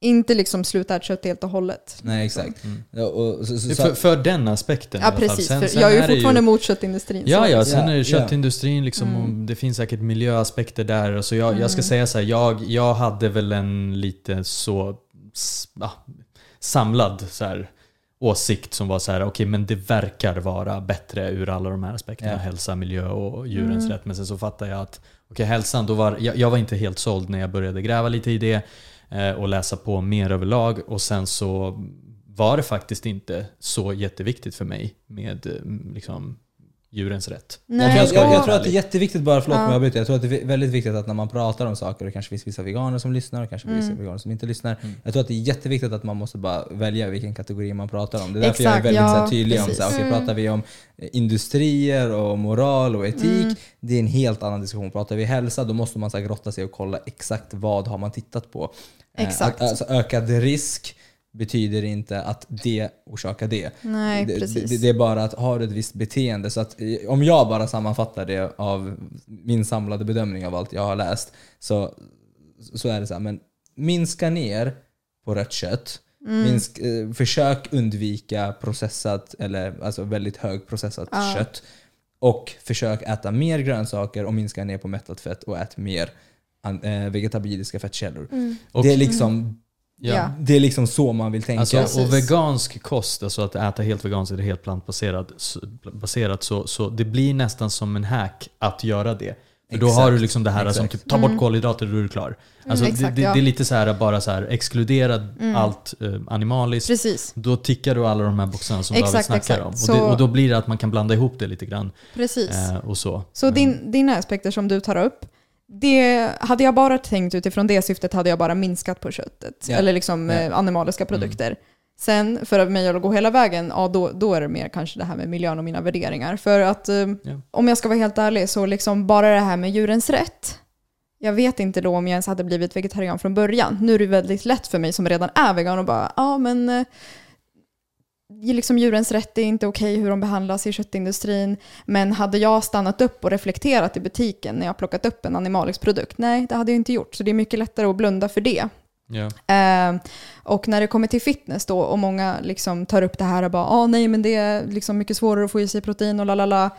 Inte liksom sluta äta kött helt och hållet. Nej exakt. Mm. Ja, och, så, så, För, för den aspekten Ja precis, Sen- för sen jag är ju fortfarande emot köttindustrin. Ja, så- ja, sen Ja, är det köttindustrin liksom, Mm. det finns säkert miljöaspekter där. Så jag, jag ska Mm. säga så här, jag, jag hade väl en lite så ja, samlad så här, åsikt som var så här, okej men det verkar vara bättre ur alla de här aspekterna, Ja. hälsa, miljö och djurens Mm. rätt. Men sen så fattade jag att, okej hälsan, då var, jag, jag var inte helt såld när jag började gräva lite i det och läsa på mer överlag och sen så var det faktiskt inte så jätteviktigt för mig med eh, liksom, djurens rätt. Jag, Nej, jag, vara jag tror att det är jätteviktigt, bara förlåt Ja. om jag jag tror att det är väldigt viktigt att när man pratar om saker, och det kanske finns vissa veganer som lyssnar och kanske vissa Mm. veganer som inte lyssnar. Mm. Jag tror att det är jätteviktigt att man måste bara välja vilken kategori man pratar om. Det är därför jag är Exakt, väldigt ja, så här, tydlig om, precis. så här, okej, Mm. pratar vi om industrier och moral och etik, Mm. det är en helt annan diskussion. Pratar vi hälsa, då måste man så här, grotta sig och kolla exakt vad har man tittat på. Eh, Exakt. Alltså, ökad risk betyder inte att det orsakar det. Nej, Det, precis. det, det är bara att ha ett visst beteende. Så att, eh, om jag bara sammanfattar det av min samlade bedömning av allt jag har läst så, så är det så här, men minska ner på rött kött. Mm. Minsk, eh, försök undvika processat eller alltså väldigt högprocessat Ja. kött. Och försök äta mer grönsaker och minska ner på mättat fett och ät mer vegetabiliska fettkällor. Mm. Och- det, är liksom, Ja. det är liksom så man vill tänka. Alltså, och vegansk kost, alltså att äta helt veganskt eller helt plantbaserat, baserat, så, så det blir nästan som en hack att göra det. För då Exakt. har du liksom det här som Exakt. typ, ta bort Mm. kolhydrater och då är du klar. Alltså, Mm, exakt, det, det, ja. det är lite så här bara så här exkludera Mm. allt eh, animaliskt. Precis, Då tickar du alla de här boxarna som Exakt, David snackar exakt. om. Och, Så- det, och då blir det att man kan blanda ihop det lite grann. precis. Eh, och så. Så Mm. din, dina aspekter som du tar upp, det, hade jag bara tänkt utifrån det syftet hade jag bara minskat på köttet. Ja. Eller liksom eh, animaliska Mm. produkter. Sen för mig att gå hela vägen, ja då, då är det mer kanske det här med miljön och mina värderingar. För att Ja. om jag ska vara helt ärlig så liksom bara det här med djurens rätt. Jag vet inte då om jag ens hade blivit vegetarian från början. Nu är det väldigt lätt för mig som redan är vegan och bara, ja men eh, liksom djurens rätt är inte okej hur de behandlas i köttindustrin. Men hade jag stannat upp och reflekterat i butiken när jag plockat upp en animalisk produkt? Nej, det hade jag inte gjort. Så det är mycket lättare att blunda för det. Ja. Eh, och när det kommer till fitness då och många liksom tar upp det här och bara ah, nej men det är liksom mycket svårare att få i sig protein och lalala.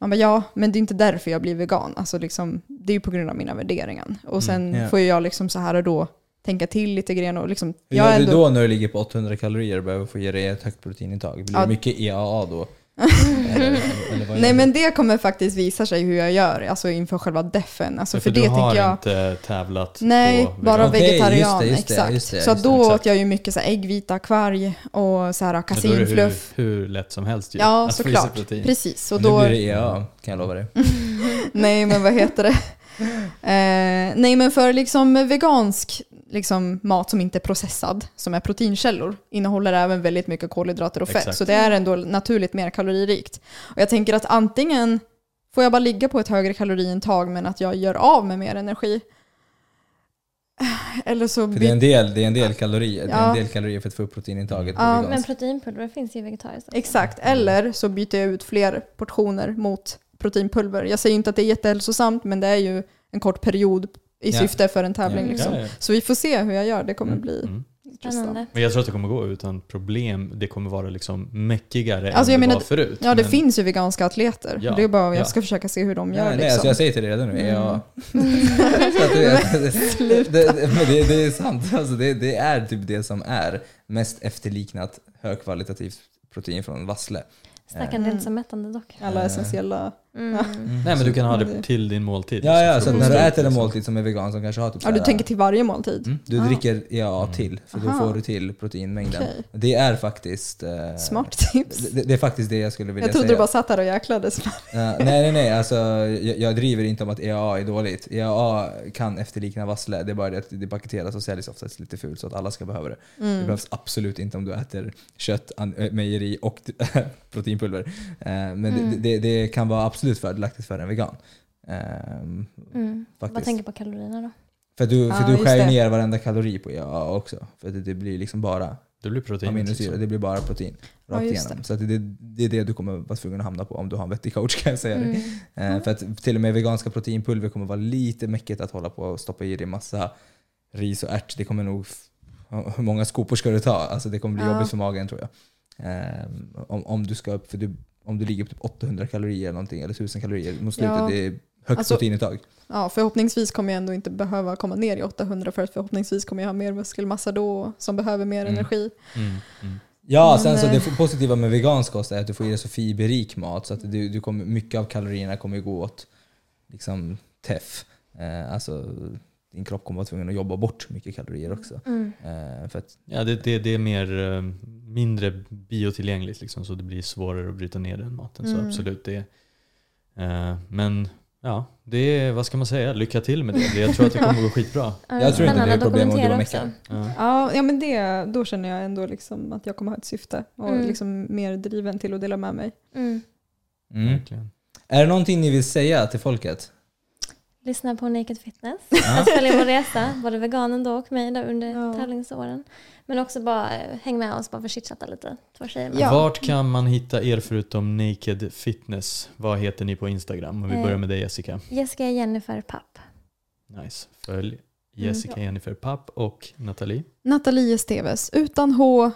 Man bara ja, men det är inte därför jag blir vegan. Alltså liksom, det är ju på grund av mina värderingar. Och sen ja. får ju jag liksom så här och då tänka till lite grann och liksom, Hur gör är du ändå, då när du ligger på 800 kalorier och behöver få ge dig ett högt proteinintag? Blir Ja. det mycket EAA då? eller, eller Nej du? men det kommer faktiskt visa sig hur jag gör, alltså inför själva defen. Alltså, för, för du det har tänker jag, inte tävlat Nej, på bara. Okej, vegetarian. just det, just det, exakt. just det, så då exakt. åt jag ju mycket så här äggvita, kvarg och så här Men kasinfluff. hur, hur lätt som helst ju. Ja, såklart. Precis. Och nu då, blir det EAA, kan jag lova dig. nej, men vad heter det? Eh, nej, men för liksom vegansk liksom, mat som inte är processad, som är proteinkällor, innehåller även väldigt mycket kolhydrater och fett. Exakt. Så det är ändå naturligt mer kaloririkt. Och jag tänker att antingen får jag bara ligga på ett högre kaloriintag men att jag gör av med mer energi. Eller så För det är en del, det är en del kalorier. Det är Ja. en del kalorier för att få upp proteinintaget Ja. Men proteinpulver finns ju vegetariskt. Exakt, eller så byter jag ut fler portioner mot proteinpulver. Jag säger inte att det är jättehälsosamt, men det är ju en kort period i Ja. syfte för en tävling. Ja, Liksom. Så vi får se hur jag gör, det kommer Mm, bli Mm. intressant. Spännande. Men jag tror att det kommer gå utan problem. Det kommer vara liksom mäckigare Alltså, jag än det menar, var förut. Ja, det Men- finns ju veganska atleter. Ja, det är bara jag ja. ska försöka se hur de gör. Nej, nej, liksom. alltså jag säger till dig redan nu, Mm. Så vet, det, det, det, men det, det är sant. Alltså det, det är typ det som är mest efterliknat högkvalitativt protein från vassle. Snackar Mm. en del som mättande dock. Alla essentiella. Mm. Nej men du kan ha Ja, det det- till din måltid. Ja, ja, så när du äter en liksom. måltid som är vegan som kanske har typ Ja, du tänker till varje måltid? Mm, du Ah. dricker EAA Mm. till, för då Aha. får du till proteinmängden. Okej. Det är faktiskt... eh, Smart tips. Det, det är faktiskt det jag skulle vilja Jag trodde säga. du bara satt där och jäklades. Eh, nej, nej, nej. Alltså, jag, jag driver inte om att EAA är dåligt. EAA kan efterlikna vassle. Det är bara det att det paketeras och säljs oftast lite fult så att alla ska behöva det. Det Mm. behövs absolut inte om du äter kött, an- äh, mejeri och proteinpulver. Eh, men Mm. det, det, det kan vara absolut fördelaktigt för en vegan. Ehm, Mm. Vad faktiskt. tänker på kalorierna då? För du, för Ja, du skär det. ner varenda kalori på EAA också. För det, det blir liksom bara Det blir protein. aminosyra, liksom. det blir bara protein Ja, rakt just igenom. Så att det, det är det du kommer vara tvungen att hamna på om du har en vettig coach kan jag säga. Mm. Eh, För att till och med veganska proteinpulver kommer vara lite mäckigt att hålla på och stoppa i dig massa ris och ärt. Det kommer nog... Hur många skopor ska du ta? Alltså det kommer bli Ja. jobbigt för magen tror jag. Ehm, om, om du ska upp, för du, om du ligger på typ 800 kalorier eller någonting, eller 1000 kalorier mot slutet, Ja. det är högt Alltså- proteinintag. Ja, förhoppningsvis kommer jag ändå inte behöva komma ner i 800 för att förhoppningsvis kommer jag ha mer muskelmassa då som behöver mer Mm. energi. Mm, mm. Ja, Men, sen så eh, det positiva med vegansk kost är att du får i dig så fiberrik mat så att du, du kommer, mycket av kalorierna kommer gå åt liksom teff. Eh, alltså din kropp kommer vara tvungen att jobba bort mycket kalorier också. Mm. Eh, för att, Ja, det, det, det är mer, eh, mindre biotillgängligt liksom, så det blir svårare att bryta ner den maten. Så Mm. absolut, det eh, Men ja, det är, vad ska man säga, lycka till med det. Jag tror att det kommer gå skitbra. Ja, Jag tror inte det är problem att gå också. meckar. Ja. Ja, men det, då känner jag ändå liksom att jag kommer ha ett syfte och Mm. liksom mer driven till att dela med mig. Mm. mm. Är det någonting ni vill säga till folket? Lyssna på Naked Fitness. Ja. Följ vår resa, både veganen då och mig där under Ja. tävlingsåren. Men också bara eh, häng med oss bara för att chitchatta lite. Två tjejer. Ja. Vart kan man hitta er förutom Naked Fitness? Vad heter ni på Instagram? Om vi Eh. börjar med dig Jessica. Jessica Jennifer Papp. Nice. Följ Jessica Jennifer Papp och Nathalie. Nathalie Esteves, utan H,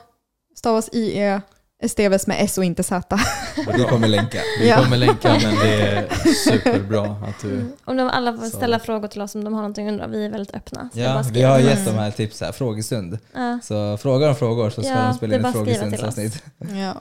stavas IE, Esteves med S och inte Z. Och du kommer länka. Vi Ja. kommer länka men det är superbra att du... Mm. Om de alla får Så. ställa frågor till oss om de har någonting att undra. Vi är väldigt öppna. Så Ja, vi har gett oss. de här tips här, frågestund. Ja. Så frågar de frågor så ska Ja, de spela in ett frågestundsavsnitt. Ja.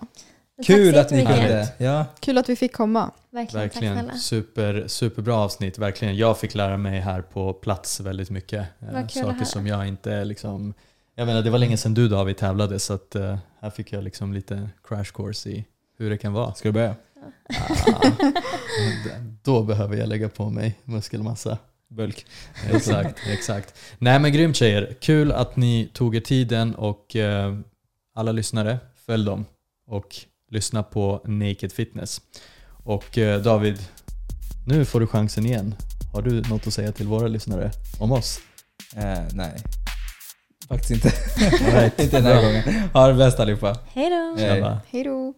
Kul så att ni kunde. Ja. Kul att vi fick komma. Verkligen, Verkligen. Super, superbra avsnitt. Verkligen. Jag fick lära mig här på plats väldigt mycket. Eh, Vad kul att Saker som jag inte liksom... Jag menar, det var länge sedan du David tävlade så att eh, här fick jag liksom lite crash course i hur det kan vara. Ska du börja? Ah, då behöver jag lägga på mig muskelmassa. Bulk. Exakt, exakt. Nej men grymt tjejer. Kul att ni tog er tiden och eh, alla lyssnare, följ dem och lyssna på Naked Fitness. Och eh, David, nu får du chansen igen. Har du något att säga till våra lyssnare om oss? Eh, nej. Faktiskt inte. Inte den här gången. Ha det bäst allihopa. Hej då! Hej då!